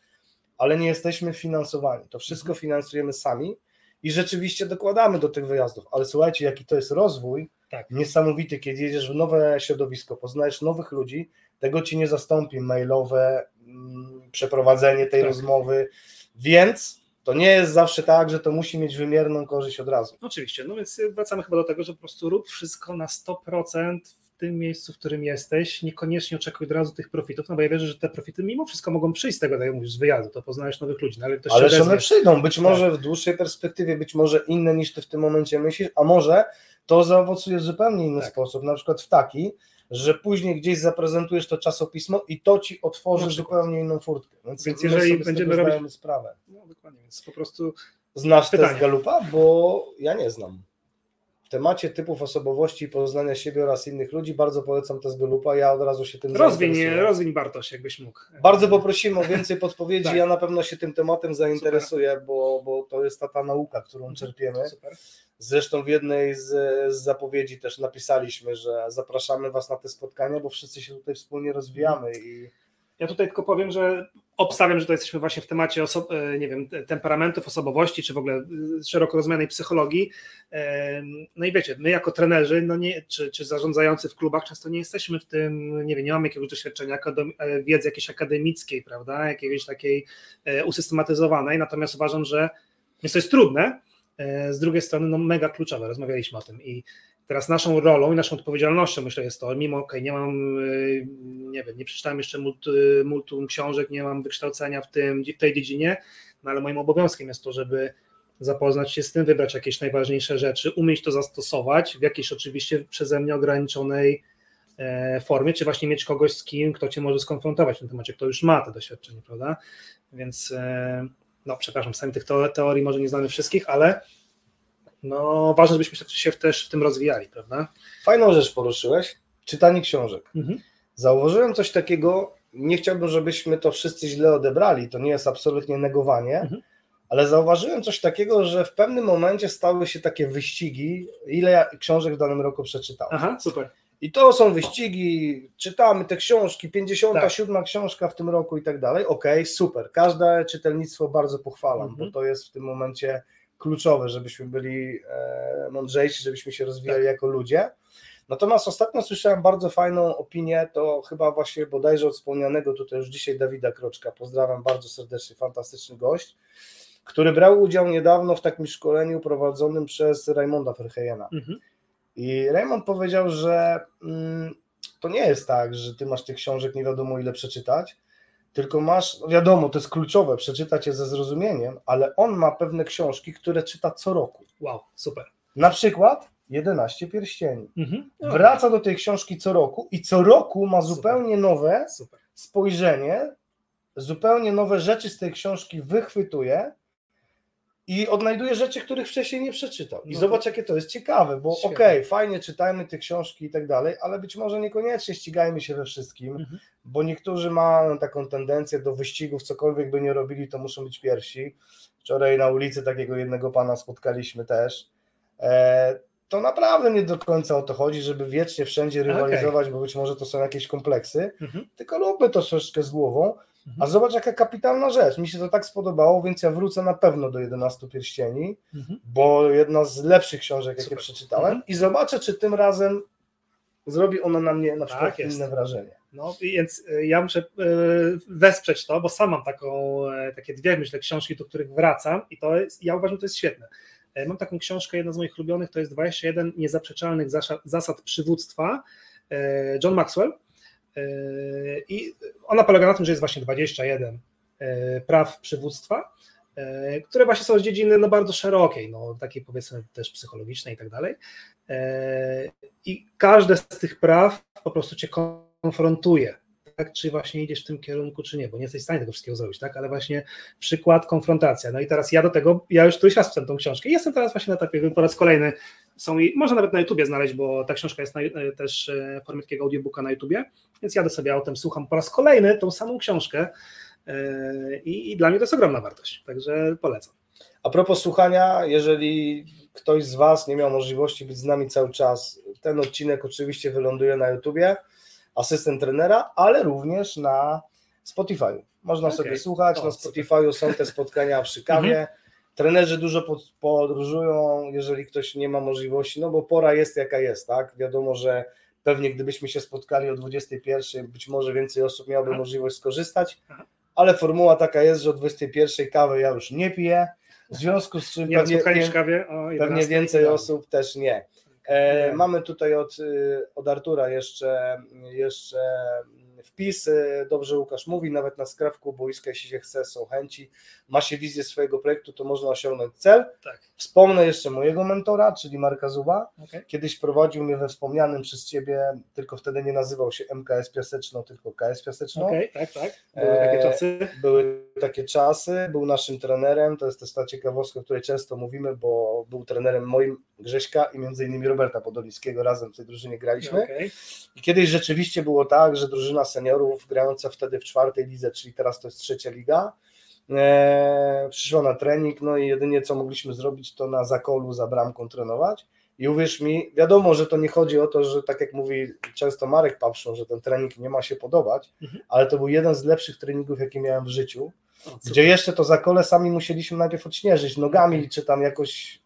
ale nie jesteśmy finansowani. To wszystko finansujemy sami i rzeczywiście dokładamy do tych wyjazdów. Ale słuchajcie, jaki to jest rozwój Tak. niesamowity, kiedy jedziesz w nowe środowisko, poznajesz nowych ludzi, tego ci nie zastąpi mailowe mm, przeprowadzenie tej Tak. rozmowy, więc to nie jest zawsze tak, że to musi mieć wymierną korzyść od razu. Oczywiście, no więc wracamy chyba do tego, że po prostu rób wszystko na 100% w tym miejscu, w którym jesteś, niekoniecznie oczekuj od razu tych profitów, no bo ja wierzę, że te profity mimo wszystko mogą przyjść z tego, tak jak mówisz, z wyjazdu, to poznajesz nowych ludzi, no ale ktoś Ale one przyjdą, być może w dłuższej perspektywie, być może inne niż ty w tym momencie myślisz, a może to zaowocuje w zupełnie inny Tak. sposób, na przykład w taki, że później gdzieś zaprezentujesz to czasopismo i to ci otworzy zupełnie inną furtkę. Więc, Więc jeżeli będziemy robić- sprawę. No dokładnie, więc po prostu Znasz Pytanie. test Galupa? Bo ja nie znam. W temacie typów osobowości i poznania siebie oraz innych ludzi bardzo polecam test Galupa, ja od razu się tym rozwiń, rozwiń Bartosz, jakbyś mógł. Bardzo poprosimy o więcej podpowiedzi. Tak. Ja na pewno się tym tematem zainteresuję, bo, bo to jest ta, ta nauka, którą czerpiemy. Super. Zresztą w jednej z, z zapowiedzi też napisaliśmy, że zapraszamy Was na te spotkania, bo wszyscy się tutaj wspólnie rozwijamy i Ja tutaj tylko powiem, że obstawiam, że to jesteśmy właśnie w temacie oso- e, nie wiem, te- temperamentów, osobowości, czy w ogóle e, szeroko rozumianej psychologii. E, No i wiecie, my jako trenerzy, no nie, czy, czy zarządzający w klubach często nie jesteśmy w tym, nie wiem, nie mamy jakiegoś doświadczenia, wiedzy jakiejś akademickiej, prawda, jakiejś takiej usystematyzowanej, natomiast uważam, że więc to jest trudne, z drugiej strony no mega kluczowe, rozmawialiśmy o tym i Teraz naszą rolą i naszą odpowiedzialnością, myślę, jest to, mimo, okej, nie mam, y, nie wiem, nie przeczytałem jeszcze multi, multum książek, nie mam wykształcenia w, tym, w tej dziedzinie, no ale moim obowiązkiem jest to, żeby zapoznać się z tym, wybrać jakieś najważniejsze rzeczy, umieć to zastosować w jakiejś oczywiście przeze mnie ograniczonej e, formie, czy właśnie mieć kogoś z kim, kto cię może skonfrontować w tym temacie, kto już ma te doświadczenie, prawda? Więc, e, no przepraszam, sami tych teo- teorii może nie znamy wszystkich, ale no ważne, żebyśmy się też w tym rozwijali, prawda? fajną rzecz poruszyłeś, czytanie książek. Mhm. Zauważyłem coś takiego, nie chciałbym, żebyśmy to wszyscy źle odebrali, to nie jest absolutnie negowanie, Mhm. ale zauważyłem coś takiego, że w pewnym momencie stały się takie wyścigi, ile ja książek w danym roku przeczytałem. Aha, super. I to są wyścigi, czytamy te książki, 57 Tak. książka w tym roku i tak dalej. Okej, super. Każde czytelnictwo bardzo pochwalam, Mhm. bo to jest w tym momencie kluczowe, żebyśmy byli e, mądrzejsi, żebyśmy się rozwijali Tak. jako ludzie. Natomiast ostatnio słyszałem bardzo fajną opinię, to chyba właśnie bodajże od wspomnianego tutaj już dzisiaj Dawida Kroczka. Pozdrawiam bardzo serdecznie, fantastyczny gość, który brał udział niedawno w takim szkoleniu prowadzonym przez Raymonda Verheyena. Mhm. I Raymond powiedział, że mm, to nie jest tak, że ty masz tych książek nie wiadomo ile przeczytać, tylko masz, no wiadomo, to jest kluczowe, przeczytać je ze zrozumieniem, ale on ma pewne książki, które czyta co roku. Wow, super. Na przykład 11 pierścieni. Mhm. No, Wraca do tej książki co roku i co roku ma Super. zupełnie nowe Super. spojrzenie, zupełnie nowe rzeczy z tej książki wychwytuje i odnajduje rzeczy, których wcześniej nie przeczytał. I No to- zobacz, jakie to jest ciekawe, bo okej, fajnie czytajmy te książki i tak dalej, ale być może niekoniecznie ścigajmy się we wszystkim, Mhm. bo niektórzy mają taką tendencję do wyścigów, cokolwiek by nie robili, to muszą być pierwsi. Wczoraj na ulicy takiego jednego pana spotkaliśmy też. E, to naprawdę nie do końca o to chodzi, żeby wiecznie wszędzie rywalizować, bo być może to są jakieś kompleksy, Mhm. tylko róbmy to troszeczkę z głową. A Mhm. zobacz, jaka kapitalna rzecz. Mi się to tak spodobało, więc ja wrócę na pewno do 11 pierścieni, Mhm. bo jedna z lepszych książek, jakie Super. przeczytałem, Mhm. i zobaczę, czy tym razem zrobi ona na mnie na przykład Tak jest. inne wrażenie. No więc y, ja muszę y, wesprzeć to, bo sam mam taką, e, takie dwie, myślę, książki, do których wracam i to jest, ja uważam, że to jest świetne. E, Mam taką książkę, jedna z moich ulubionych, to jest 21 niezaprzeczalnych zasad, przywództwa, e, John Maxwell. E, I ona polega na tym, że jest właśnie 21 e, praw przywództwa, e, które właśnie są z dziedziny no, bardzo szerokiej, no, takiej powiedzmy też psychologicznej i tak dalej. I każde z tych praw po prostu cię konfrontuje, tak? czy właśnie idziesz w tym kierunku, czy nie, bo nie jesteś w stanie tego wszystkiego zrobić, tak? ale właśnie przykład, konfrontacja. No i teraz ja do tego, ja już któryś raz czytam tą książkę jestem teraz właśnie na etapie, po raz kolejny są i można nawet na YouTubie znaleźć, bo ta książka jest na, też w formie takiego audiobooka na YouTubie, więc jadę sobie autem, słucham po raz kolejny tą samą książkę e, i, i dla mnie to jest ogromna wartość, także polecam. A propos słuchania, jeżeli ktoś z Was nie miał możliwości być z nami cały czas, ten odcinek oczywiście wyląduje na YouTubie, asystent trenera, ale również na Spotify. Można Okej. sobie słuchać, O, na. Spotify są te spotkania przy kawie. Mhm. Trenerzy dużo pod- podróżują, jeżeli ktoś nie ma możliwości, no bo pora jest jaka jest, tak? Wiadomo, że pewnie gdybyśmy się spotkali o 21, być może więcej osób miałoby możliwość skorzystać, ale formuła taka jest, że o 21 kawy ja już nie piję, w związku z czym Nie pewnie, kawie? Pewnie 11 więcej osób też nie. E, mamy tutaj od, y, od Artura jeszcze, jeszcze wpis. y, Dobrze Łukasz mówi, nawet na skrawku boiska, jeśli się chce, są chęci, ma się wizję swojego projektu, to można osiągnąć cel. Tak. Wspomnę jeszcze mojego mentora, czyli Marka Zuba. Okej. Kiedyś prowadził mnie we wspomnianym przez Ciebie, tylko wtedy nie nazywał się MKS Piaseczno, tylko KS Piaseczno. Okej, tak, tak. Były takie E, czasy. Były takie czasy, był naszym trenerem, to jest też ta ciekawostka, o której często mówimy, bo był trenerem moim Grześka i między innymi Roberta Podolickiego, razem w tej drużynie graliśmy. Okej. I kiedyś rzeczywiście było tak, że drużyna seniorów grająca wtedy w czwartej lidze, czyli teraz to jest trzecia liga, e, przyszła na trening, no i jedynie co mogliśmy zrobić, to na zakolu za bramką trenować. I uwierz mi, wiadomo, że to nie chodzi o to, że tak jak mówi często Marek Papszon, że ten trening nie ma się podobać, Mhm. ale to był jeden z lepszych treningów, jakie miałem w życiu, O, gdzie jeszcze to zakole sami musieliśmy najpierw odśnieżyć nogami, czy tam jakoś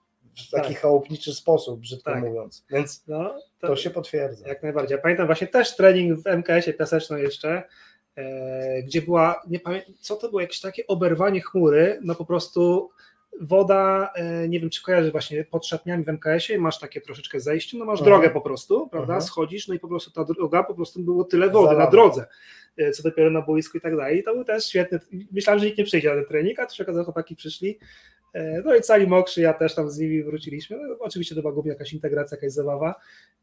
w taki Tak. chałupniczy sposób, brzydko Tak. mówiąc. Więc No, to się potwierdza. Jak najbardziej. Ja pamiętam właśnie też trening w MKS-ie Piaseczno jeszcze, e, gdzie była, nie pamiętam, co to było, jakieś takie oberwanie chmury, no po prostu woda, e, nie wiem czy kojarzy właśnie pod szatniami w MKS-ie, masz takie troszeczkę zejście, no masz Mhm. drogę po prostu, prawda, Mhm. schodzisz, no i po prostu ta droga, po prostu było tyle wody Zalane. na drodze, e, co dopiero na boisku i tak dalej. I to był też świetny, myślałem, że nikt nie przyjdzie na ten trening, a to się okazało, chłopaki przyszli, No i cali mokrzy, ja też tam z nimi wróciliśmy. No, oczywiście to była głównie jakaś integracja, jakaś zabawa.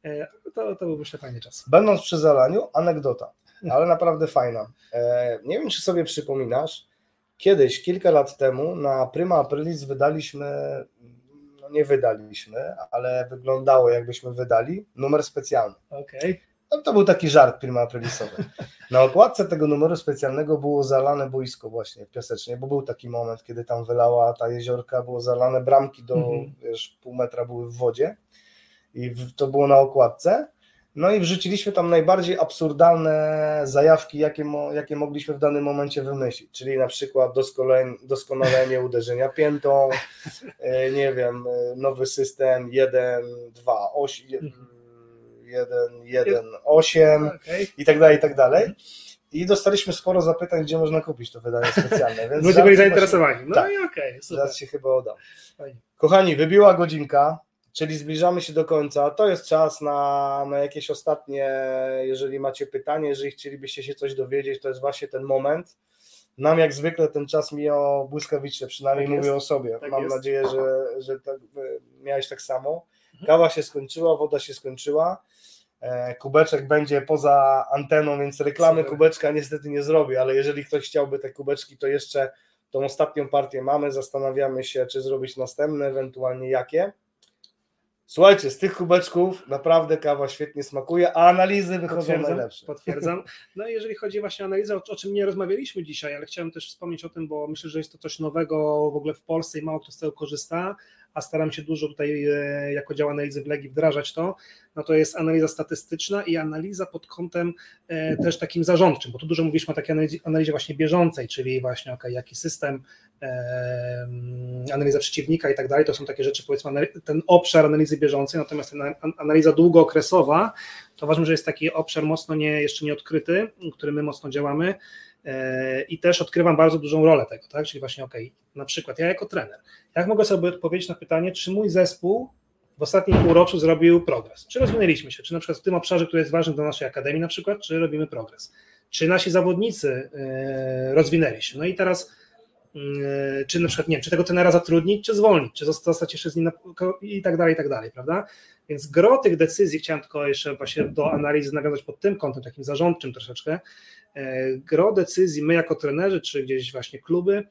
E, To, to był myślę fajny czas. Będąc przy zalaniu, anegdota, ale naprawdę fajna. E, nie wiem, czy sobie przypominasz, kiedyś, kilka lat temu, na Prima Aprilis wydaliśmy, no nie wydaliśmy, ale wyglądało jakbyśmy wydali, numer specjalny. Okej. No, to był taki żart Prima Aprilisowy. Na okładce tego numeru specjalnego było zalane boisko właśnie piasecznie, bo był taki moment, kiedy tam wylała ta jeziorka, było zalane bramki do, Mhm. wiesz, pół metra były w wodzie i to było na okładce. No i wrzuciliśmy tam najbardziej absurdalne zajawki, jakie, mo, jakie mogliśmy w danym momencie wymyślić, czyli na przykład doskonalenie, doskonalenie uderzenia piętą, e, nie wiem, e, nowy system 1, 2, 8, 1, 1, 8 Okej. i tak dalej, i tak dalej. I dostaliśmy sporo zapytań, gdzie można kupić to wydanie specjalne. Więc Ludzie byli zainteresowani. No Tak. i okej, Się, super. żart się chyba. Fajnie. Kochani, wybiła godzinka. czyli zbliżamy się do końca. To jest czas na, na jakieś ostatnie, jeżeli macie pytanie, jeżeli chcielibyście się coś dowiedzieć, to jest właśnie ten moment. Nam jak zwykle ten czas mijał błyskawicznie, przynajmniej Tak mówię jest. o sobie. Tak Mam jest. nadzieję, że, że tak, e, miałeś tak samo. Mhm. Kawa się skończyła, woda się skończyła. E, Kubeczek będzie poza anteną, więc reklamy Super. kubeczka niestety nie zrobię, ale jeżeli ktoś chciałby te kubeczki, to jeszcze tą ostatnią partię mamy. Zastanawiamy się, czy zrobić następne, ewentualnie jakie. Słuchajcie, z tych kubeczków naprawdę kawa świetnie smakuje, a analizy wychodzą Potwierdzam, najlepsze. potwierdzam. No i jeżeli chodzi właśnie o analizę, o, o czym nie rozmawialiśmy dzisiaj, ale chciałem też wspomnieć o tym, bo myślę, że jest to coś nowego w ogóle w Polsce i mało kto z tego korzysta, a staram się dużo tutaj e, jako dział analizy w Legii wdrażać to, no to jest analiza statystyczna i analiza pod kątem e, też takim zarządczym, bo tu dużo mówiliśmy o takiej analizie, właśnie bieżącej, czyli właśnie okay, jaki system, e, analiza przeciwnika i tak dalej, to są takie rzeczy, powiedzmy, ten obszar analizy bieżącej, natomiast analiza długookresowa, to uważam, że jest taki obszar mocno nie, jeszcze nieodkryty, w którym my mocno działamy i też odkrywam bardzo dużą rolę tego, tak? Czyli właśnie, ok, na przykład ja jako trener, jak mogę sobie odpowiedzieć na pytanie, czy mój zespół w ostatnim półroczu zrobił progres? Czy rozwinęliśmy się? Czy na przykład w tym obszarze, który jest ważny dla naszej akademii, na przykład, czy robimy progres? Czy nasi zawodnicy e, rozwinęli się? No i teraz e, czy na przykład, nie wiem, czy tego trenera zatrudnić, czy zwolnić, czy zostać jeszcze z nim na, i tak dalej, i tak dalej, prawda? Więc gro tych decyzji, chciałem tylko jeszcze właśnie do analizy nawiązać pod tym kątem, takim zarządczym troszeczkę, e, gro decyzji my jako trenerzy, czy gdzieś właśnie kluby,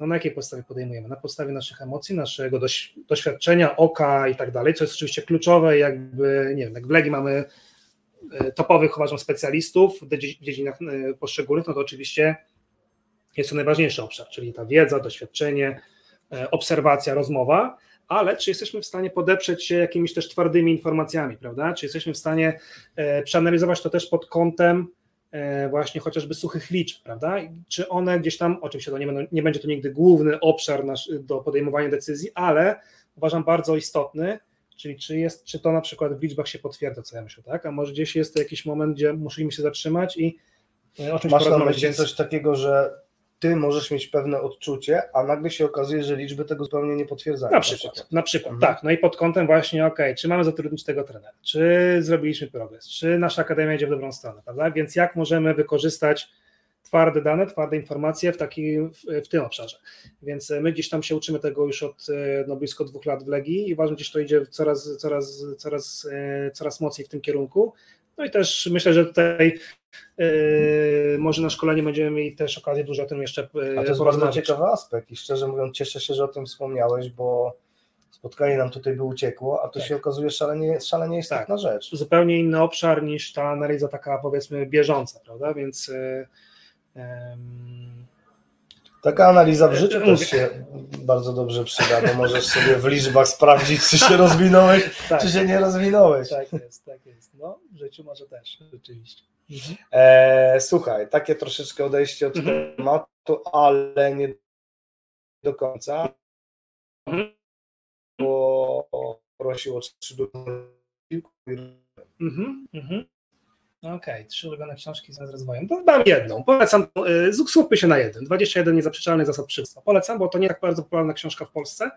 no na jakiej podstawie podejmujemy? Na podstawie naszych emocji, naszego doś, doświadczenia, oka i tak dalej, co jest oczywiście kluczowe, jakby, nie wiem, jak w Legii mamy e, topowych, uważam, specjalistów w dzie- dziedzinach e, poszczególnych, no to oczywiście jest to najważniejszy obszar, czyli ta wiedza, doświadczenie, e, obserwacja, rozmowa, ale czy jesteśmy w stanie podeprzeć się jakimiś też twardymi informacjami, prawda? Czy jesteśmy w stanie e, przeanalizować to też pod kątem e, właśnie chociażby suchych liczb, prawda? Czy one gdzieś tam, oczywiście to nie, będą, nie będzie to nigdy główny obszar nasz, do podejmowania decyzji, ale uważam bardzo istotny, czyli czy, jest, czy to na przykład w liczbach się potwierdza, co ja myślę, tak? A może gdzieś jest to jakiś moment, gdzie musimy się zatrzymać i e, o czymś Masz na porozmawiać, myśli więc- coś takiego, że ty możesz mieć pewne odczucie, a nagle się okazuje, że liczby tego zupełnie nie potwierdzają. Na przykład, na przykład, Mhm. tak. No i pod kątem właśnie, ok, czy mamy zatrudnić tego trenera, czy zrobiliśmy progres, czy nasza akademia idzie w dobrą stronę, prawda? Więc jak możemy wykorzystać twarde dane, twarde informacje w, taki, w, w tym obszarze. Więc e, my gdzieś tam się uczymy tego już od e, no, blisko dwóch lat w Legii i uważam, że to idzie coraz, coraz, coraz, e, coraz mocniej w tym kierunku. No i też myślę, że tutaj e, może na szkoleniu będziemy mieli też okazję dużo o tym jeszcze e, A to jest bardzo ciekawy aspekt i szczerze mówiąc cieszę się, że o tym wspomniałeś, bo spotkanie nam tutaj by uciekło, a to Tak. się okazuje szalenie, szalenie istotna rzecz. zupełnie inny obszar niż ta analiza taka powiedzmy bieżąca, prawda? Więc y, em, Taka analiza w życiu też się bardzo dobrze przyda, bo możesz sobie w liczbach sprawdzić, czy się rozwinąłeś, tak, czy się nie rozwinąłeś. tak jest, tak jest. No, w życiu może też, rzeczywiście. E, słuchaj, takie troszeczkę odejście od Mhm. tematu, ale nie do końca, Mhm. bo prosił o trzy Mhm, mhm. Okej, trzy ulubione książki z rozwojem. To dam jedną. Polecam, y, skupmy się na jeden. 21 niezaprzeczalnych zasad przywództwa. Polecam, bo to nie tak bardzo popularna książka w Polsce,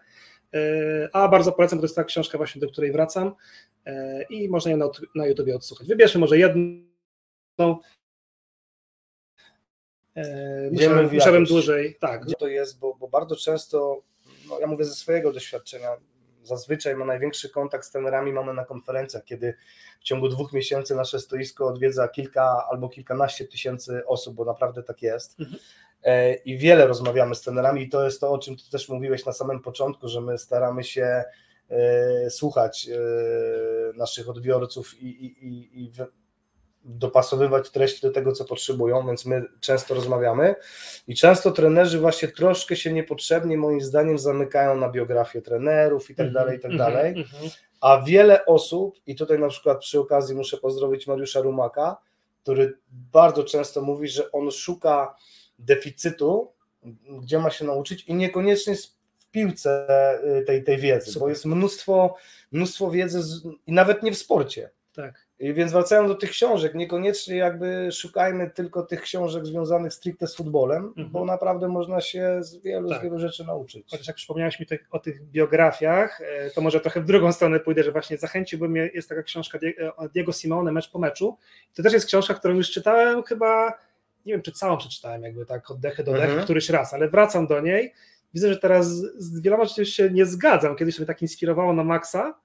y, a bardzo polecam, bo to jest ta książka właśnie, do której wracam y, i można ją na, na YouTubie odsłuchać. Wybierzmy może jedną. Y, musiałem jakość. dłużej, tak, Gdzie to jest, bo, bo bardzo często, no ja mówię ze swojego doświadczenia, zazwyczaj ma największy kontakt z trenerami mamy na konferencjach, kiedy w ciągu dwóch miesięcy nasze stoisko odwiedza kilka albo kilkanaście tysięcy osób, bo naprawdę tak jest. Mhm. E, I wiele rozmawiamy z trenerami i to jest to, o czym ty też mówiłeś na samym początku, że my staramy się e, słuchać e, naszych odbiorców i, i, i, i dopasowywać treści do tego, co potrzebują, więc my często rozmawiamy i często trenerzy właśnie troszkę się niepotrzebnie moim zdaniem zamykają na biografię trenerów i tak dalej, i tak Mhm, dalej, mhm. a wiele osób, i tutaj na przykład przy okazji muszę pozdrowić Mariusza Rumaka, który bardzo często mówi, że on szuka deficytu, gdzie ma się nauczyć i niekoniecznie w piłce y, tej, tej wiedzy, Super. bo jest mnóstwo, mnóstwo wiedzy z, i nawet nie w sporcie. Tak. I więc wracając do tych książek, niekoniecznie jakby szukajmy tylko tych książek związanych stricte z futbolem, Mhm. bo naprawdę można się z wielu, Tak. z wielu rzeczy nauczyć. Chociaż jak przypomniałeś mi te, o tych biografiach, e, to może trochę w drugą stronę pójdę, że właśnie zachęciłbym mnie, jest taka książka e, Diego Simone, Mecz po meczu. To też jest książka, którą już czytałem chyba, nie wiem czy całą przeczytałem jakby tak od dechy do dechy Mhm. któryś raz, ale wracam do niej. Widzę, że teraz z wieloma rzeczami się nie zgadzam. Kiedyś mnie tak inspirowało na Maxa,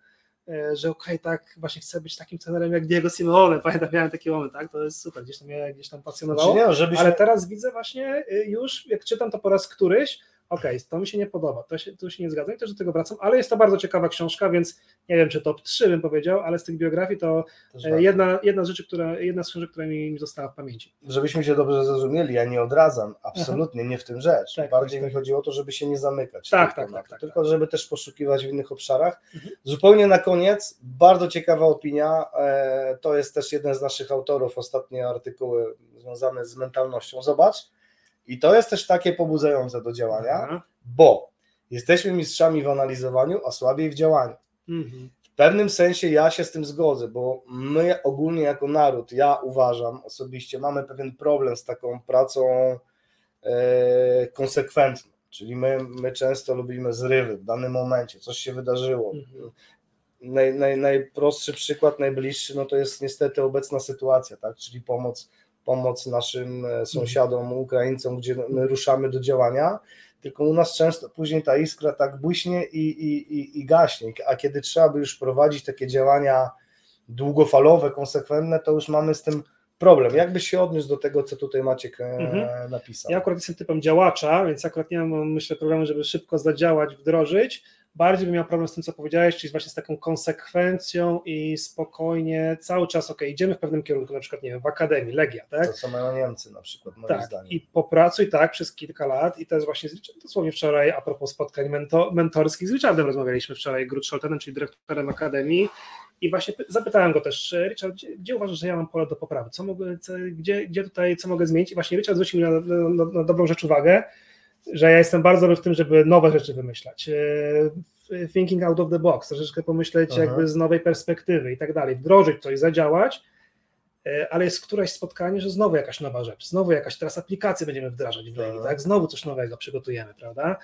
że okej, tak, właśnie chcę być takim trenerem jak Diego Simone. Pamiętam, miałem taki moment, tak, to jest super, gdzieś tam mnie gdzieś tam pasjonowało. Znaczy nie, no, żebyśmy, Ale teraz widzę właśnie y, już, jak czytam to po raz któryś, okej, to mi się nie podoba, to się, tu się nie zgadzam i też do tego wracam, ale jest to bardzo ciekawa książka, więc nie wiem, czy top 3 bym powiedział, ale z tych biografii to e, tak. jedna, jedna z rzeczy, która, jedna z książek, która mi, mi została w pamięci. żebyśmy się dobrze zrozumieli, ja nie odradzam, absolutnie nie w tym rzecz. Tak, Bardziej tak, mi chodziło o to, żeby się nie zamykać. Tak, tak, tak, to, tak, Tylko żeby też poszukiwać w innych obszarach. Mhm. Zupełnie na koniec, bardzo ciekawa opinia, e, to jest też jeden z naszych autorów, ostatnie artykuły związane z mentalnością. Zobacz, i to jest też takie pobudzające do działania, bo jesteśmy mistrzami w analizowaniu, a słabiej w działaniu. Mhm. W pewnym sensie ja się z tym zgodzę, bo my ogólnie jako naród, ja uważam osobiście, mamy pewien problem z taką pracą e, konsekwentną. Czyli my, my często lubimy zrywy w danym momencie, coś się wydarzyło. Mhm. Naj, naj, najprostszy przykład, najbliższy, no to jest niestety obecna sytuacja, tak? czyli pomoc, pomoc naszym e, sąsiadom, Ukraińcom, gdzie my ruszamy do działania, tylko u nas często później ta iskra tak błyśnie i, i, i, i gaśnie, a kiedy trzeba by już prowadzić takie działania długofalowe, konsekwentne, to już mamy z tym problem. Jak byś się odniósł do tego, co tutaj Maciek e, Mhm. napisał? Ja akurat jestem typem działacza, więc akurat nie mam, myślę, problemu, żeby szybko zadziałać, wdrożyć. Bardziej bym miał problem z tym, co powiedziałeś, czyli właśnie z taką konsekwencją i spokojnie cały czas, ok, idziemy w pewnym kierunku, na przykład, nie wiem, w akademii, Legia, tak? To co mają Niemcy na przykład, moim Tak, zdaniem. i popracuj tak przez kilka lat i to jest właśnie z dosłownie wczoraj a propos spotkań mento, mentorskich z Richardem rozmawialiśmy wczoraj, Grutscholtenem, czyli dyrektorem Akademii i właśnie py- zapytałem go też, Richard, gdzie, gdzie uważasz, że ja mam pole do poprawy, co mogę, co, gdzie, gdzie tutaj, co mogę zmienić i właśnie Richard zwrócił mi na, na, na dobrą rzecz uwagę, że ja jestem bardzo dobry w tym, żeby nowe rzeczy wymyślać, e, thinking out of the box, troszeczkę pomyśleć Aha. jakby z nowej perspektywy i tak dalej, wdrożyć coś, zadziałać, E, ale jest któreś spotkanie, że znowu jakaś nowa rzecz, znowu jakaś teraz aplikację będziemy wdrażać w Legii, Aha. tak? Znowu coś nowego przygotujemy, prawda?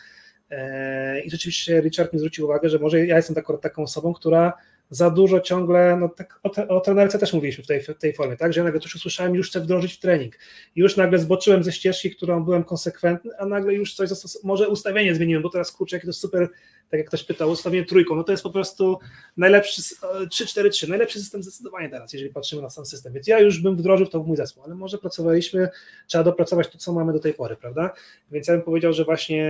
E, I rzeczywiście Richard mi zwrócił uwagę, że może ja jestem taką, taką osobą, która za dużo ciągle, no tak o, te, o trenerce też mówiliśmy w tej, w tej formie, tak? Że ja nagle coś usłyszałem już chcę wdrożyć w trening. Już nagle zboczyłem ze ścieżki, którą byłem konsekwentny, a nagle już coś, może ustawienie zmieniłem, bo teraz kurczę, jakie to super, tak jak ktoś pytał, ustawienie trójką, no to jest po prostu najlepszy, s- e, 3-4-3, najlepszy system zdecydowanie teraz, jeżeli patrzymy na sam system. Więc ja już bym wdrożył to w mój zespół, ale może pracowaliśmy, trzeba dopracować to, co mamy do tej pory, prawda? Więc ja bym powiedział, że właśnie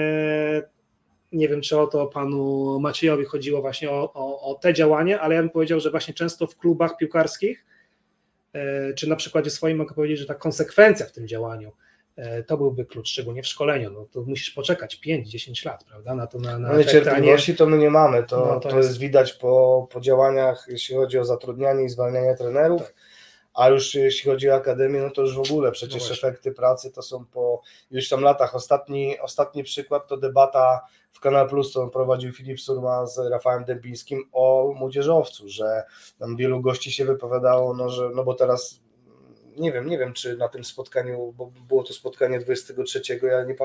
nie wiem, czy o to panu Maciejowi chodziło właśnie o, o, o te działania, ale ja bym powiedział, że właśnie często w klubach piłkarskich, e, czy na przykładzie swoim mogę powiedzieć, że ta konsekwencja w tym działaniu e, to byłby klucz, szczególnie w szkoleniu. No to musisz poczekać 5-10 lat, prawda? Na to na, na No cierpliwości to my nie mamy. To, No, to, to jest... jest- widać po, po działaniach, jeśli chodzi o zatrudnianie i zwalnianie trenerów. Tak. A już jeśli chodzi o akademię, no to już w ogóle przecież No efekty pracy to są po iluś tam latach. Ostatni, ostatni przykład to debata w Kanal Plus, którą prowadził Filip Surma z Rafałem Dębińskim o młodzieżowcu, że tam wielu gości się wypowiadało, no, że, no bo teraz nie wiem, nie wiem, czy na tym spotkaniu, bo było to spotkanie 23, ja nie,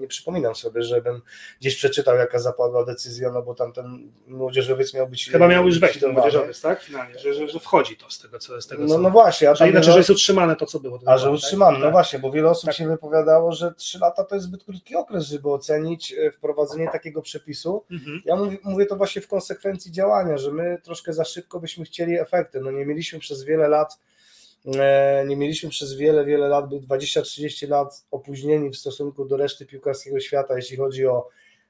nie przypominam sobie, żebym gdzieś przeczytał, jaka zapadła decyzja, no bo tam ten młodzieżowiec miał być. Chyba miał już wejść ten młodzieżowiec, tak? Finalnie, że, że, że wchodzi to z tego, co z tego, No, no właśnie, a tam wiele- że jest utrzymane to, co było. a że tak? no Tak. właśnie, bo wiele osób Tak. się wypowiadało, że 3 lata to jest zbyt krótki okres, żeby ocenić e, wprowadzenie takiego przepisu. Mhm. Ja mówię, mówię to właśnie w konsekwencji działania, że my troszkę za szybko byśmy chcieli efekty. No nie mieliśmy przez wiele lat, e, nie mieliśmy przez wiele, wiele lat, by 20-30 lat opóźnieni w stosunku do reszty piłkarskiego świata, jeśli chodzi o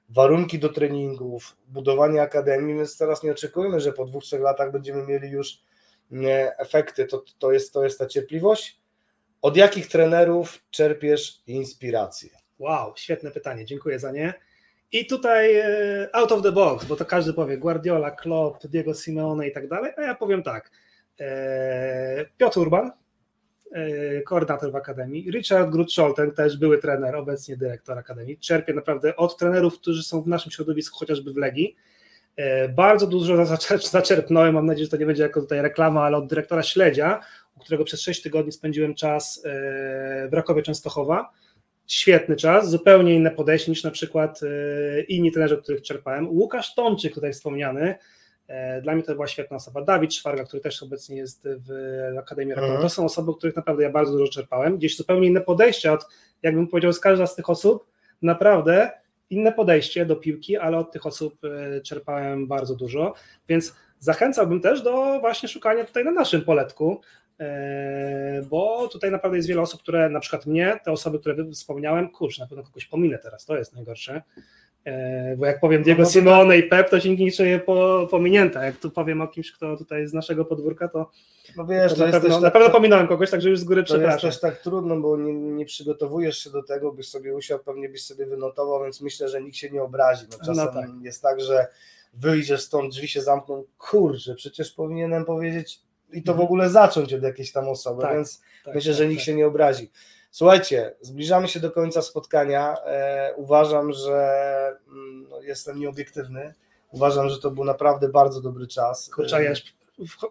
warunki do treningów, budowanie akademii, więc teraz nie oczekujmy, że po dwóch, trzech latach będziemy mieli już e, efekty. To, to, jest, to jest ta cierpliwość. Od jakich trenerów czerpiesz inspirację? Wow, świetne pytanie, dziękuję za nie. I tutaj e, out of the box, bo to każdy powie Guardiola, Klopp, Diego Simeone i tak dalej, a ja powiem tak. E, Piotr Urban, e, koordynator w Akademii, Richard Grutscholten, też były trener, obecnie dyrektor Akademii. Czerpię naprawdę od trenerów, którzy są w naszym środowisku, chociażby w Legii, E, bardzo dużo zaczerpnąłem, mam nadzieję, że to nie będzie jako tutaj reklama, ale od dyrektora Śledzia, u którego przez 6 tygodni spędziłem czas w Rakowie Częstochowa. Świetny czas, zupełnie inne podejście niż na przykład inni trenerzy, od których czerpałem. Łukasz Tomczyk, tutaj wspomniany, dla mnie to była świetna osoba. Dawid Szwarga, który też obecnie jest w Akademii Rakowa. Mhm. To są osoby, których naprawdę ja bardzo dużo czerpałem. Gdzieś zupełnie inne podejście od, jakbym powiedział, z każda z tych osób, naprawdę inne podejście do piłki, ale od tych osób e, czerpałem bardzo dużo, więc zachęcałbym też do właśnie szukania tutaj na naszym poletku, e, bo tutaj naprawdę jest wiele osób, które na przykład mnie, te osoby, które wspomniałem, kurczę, na pewno kogoś pominę teraz, to jest najgorsze, e, bo jak powiem Diego no, Simone i Pep, to się nikt nie czuje po, pominięta, jak tu powiem o kimś, kto tutaj z naszego podwórka, to no wiesz, to na, pewno, na tak, pewno pominąłem kogoś, także już z góry to przepraszam. To jest też tak trudno, bo nie, nie, przygotowujesz się do tego, byś sobie usiadł, pewnie byś sobie wynotował, więc myślę, że nikt się nie obrazi. No, czasem no tak. jest tak, że wyjdziesz stąd, drzwi się zamkną, kurczę, przecież powinienem powiedzieć i to w mhm. ogóle zacząć od jakiejś tam osoby, tak, więc tak, myślę, że tak, nikt tak. się nie obrazi. Słuchajcie, zbliżamy się do końca spotkania. E, uważam, że mm, no, jestem nieobiektywny. Uważam, że to był naprawdę bardzo dobry czas. Kurczę, ja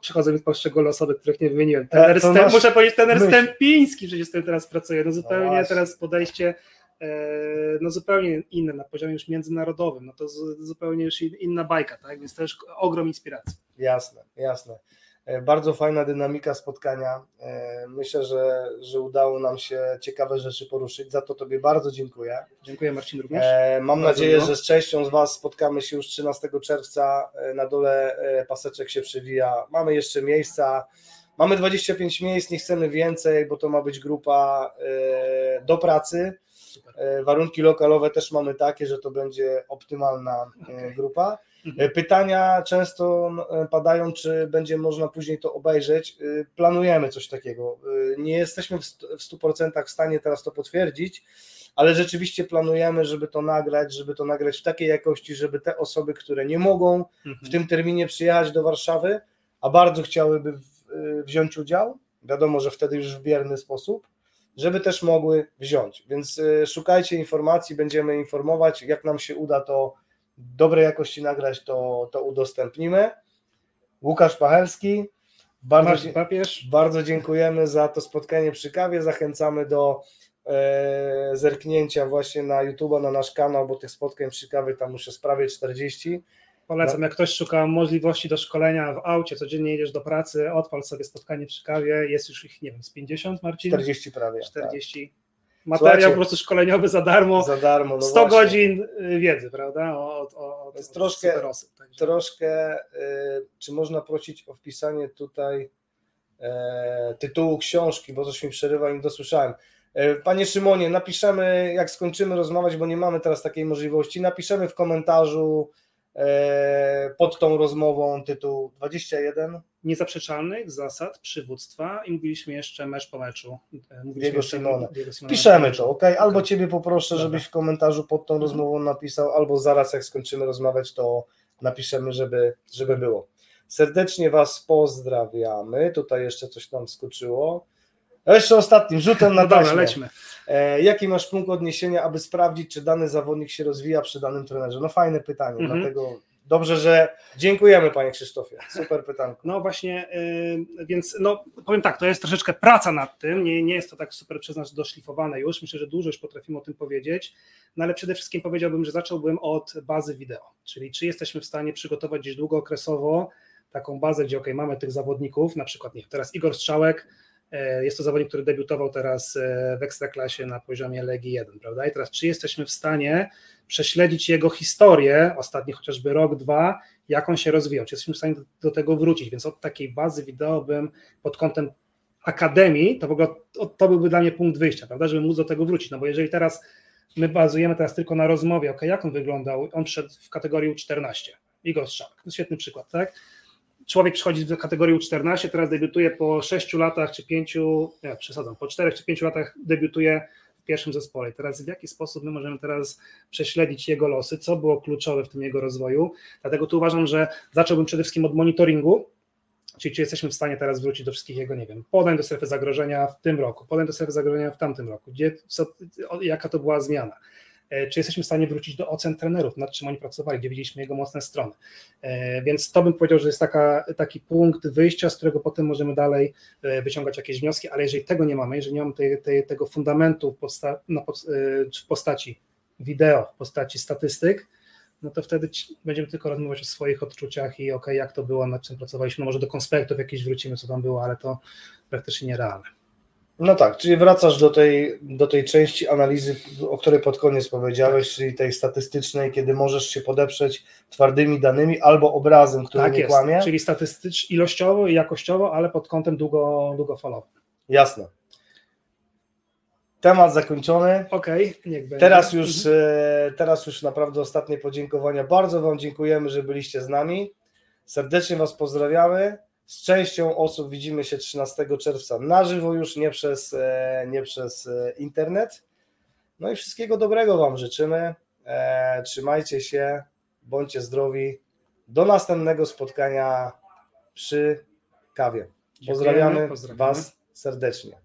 przychodzą mi poszczególne osoby, których nie wymieniłem. Tener masz... Muszę powiedzieć, tener. Stępiński przecież z tym teraz pracuje. No zupełnie no teraz podejście e, no zupełnie inne, na poziomie już międzynarodowym, no to zupełnie już inna bajka, tak, więc też ogrom inspiracji. Jasne, jasne. E, bardzo fajna dynamika spotkania. E, myślę, że, że udało nam się ciekawe rzeczy poruszyć. Za to Tobie bardzo dziękuję. Dziękuję Marcin również. E, mam bardzo nadzieję, że z częścią z Was spotkamy się już 13 czerwca. Na dole paseczek się przewija. Mamy jeszcze miejsca. Mamy 25 miejsc, nie chcemy więcej, bo to ma być grupa do pracy. Warunki lokalowe też mamy takie, że to będzie optymalna grupa. Mhm. Pytania często e, padają, czy będzie można później to obejrzeć. E, planujemy coś takiego. E, nie jesteśmy w 100% w stanie teraz to potwierdzić, ale rzeczywiście planujemy, żeby to nagrać, żeby to nagrać w takiej jakości, żeby te osoby, które nie mogą w mhm. tym terminie przyjechać do Warszawy, a bardzo chciałyby wziąć udział, wiadomo, że wtedy już w bierny sposób, żeby też mogły wziąć. Więc szukajcie informacji, będziemy informować. Jak nam się uda, to dobrej jakości nagrać, to, to udostępnimy. Łukasz Pachelski, bardzo, bardzo dziękujemy za to spotkanie przy kawie. Zachęcamy do e, zerknięcia właśnie na YouTube, na nasz kanał, bo tych spotkań przy kawie tam muszę sprawie 40. Polecam, jak ktoś szuka możliwości do szkolenia w aucie, codziennie jedziesz do pracy, odpal sobie spotkanie przy kawie, jest już ich, nie wiem, z 50, Marcin? 40 prawie. 40. Tak materiał Słuchajcie, po prostu szkoleniowy za darmo. Za darmo no 100 właśnie. godzin y, wiedzy, prawda? O, o, o, troszkę, osób, troszkę y, czy można prosić o wpisanie tutaj e, tytułu książki, bo coś mi przerywa i nie dosłyszałem. E, panie Szymonie, napiszemy, jak skończymy rozmawiać, bo nie mamy teraz takiej możliwości, napiszemy w komentarzu E, pod tą rozmową tytuł 21. Niezaprzeczalnych zasad przywództwa i mówiliśmy jeszcze mecz po meczu. E, Diego Simone. Piszemy to, ok? Albo Ciebie poproszę, Dobra. żebyś w komentarzu pod tą rozmową napisał, albo zaraz jak skończymy rozmawiać, to napiszemy, żeby, żeby było. Serdecznie Was pozdrawiamy. Tutaj jeszcze coś nam skoczyło. Jeszcze ostatnim rzutem na no taśmę. Dobra, lećmy. E, jaki masz punkt odniesienia, aby sprawdzić, czy dany zawodnik się rozwija przy danym trenerze? No fajne pytanie, mhm. dlatego dobrze, że dziękujemy panie Krzysztofie. Super pytanie. No właśnie, yy, więc no powiem tak, to jest troszeczkę praca nad tym, nie, nie jest to tak super przez nas doszlifowane już, myślę, że dużo już potrafimy o tym powiedzieć, no ale przede wszystkim powiedziałbym, że zacząłbym od bazy wideo, czyli czy jesteśmy w stanie przygotować gdzieś długookresowo taką bazę, gdzie ok, mamy tych zawodników, na przykład nie, teraz Igor Strzałek, jest to zawodnik, który debiutował teraz e, w Ekstraklasie na poziomie Legii 1, prawda? I teraz, czy jesteśmy w stanie prześledzić jego historię, ostatni chociażby rok, dwa, jak on się rozwijał, czy jesteśmy w stanie do, tego wrócić, więc od takiej bazy wideo bym pod kątem akademii, to w ogóle to, byłby dla mnie punkt wyjścia, prawda, żeby móc do tego wrócić, no bo jeżeli teraz my bazujemy teraz tylko na rozmowie, ok, jak on wyglądał, on wszedł w kategorię 14, Igor jest świetny przykład, tak, człowiek przychodzi do kategorii U14, teraz debiutuje po 6 latach czy 5, nie przesadzam, po 4 czy 5 latach debiutuje w pierwszym zespole. Teraz w jaki sposób my możemy teraz prześledzić jego losy, co było kluczowe w tym jego rozwoju. Dlatego tu uważam, że zacząłbym przede wszystkim od monitoringu, czyli czy jesteśmy w stanie teraz wrócić do wszystkich jego, nie wiem, podań do strefy zagrożenia w tym roku, podań do strefy zagrożenia w tamtym roku, gdzie, co, jaka to była zmiana. E, czy jesteśmy w stanie wrócić do ocen trenerów, nad czym oni pracowali, gdzie widzieliśmy jego mocne strony. E, więc to bym powiedział, że jest taka, taki punkt wyjścia, z którego potem możemy dalej e, wyciągać jakieś wnioski, ale jeżeli tego nie mamy, jeżeli nie mamy tego fundamentu w, posta, w postaci wideo, w postaci statystyk, no to wtedy będziemy tylko rozmawiać o swoich odczuciach i ok, jak to było, nad czym pracowaliśmy, no może do konspektów jakieś wrócimy, co tam było, ale to praktycznie nierealne. No tak, czyli wracasz do tej, do tej części analizy, o której pod koniec powiedziałeś, czyli tej statystycznej, kiedy możesz się podeprzeć twardymi danymi albo obrazem, który tak nie jest, kłamie. Czyli statystycznie, ilościowo i jakościowo, ale pod kątem długo, długofalowym. Jasne. Temat zakończony. Okej, okay, niech będzie. Teraz już, mhm. e, teraz już naprawdę ostatnie podziękowania. Bardzo Wam dziękujemy, że byliście z nami. Serdecznie Was pozdrawiamy. Z częścią osób widzimy się 13 czerwca na żywo już, nie przez, e, nie przez e, internet. No i wszystkiego dobrego Wam życzymy. Trzymajcie się, bądźcie zdrowi. Do następnego spotkania przy kawie. Pozdrawiamy, pozdrawiamy. Was serdecznie.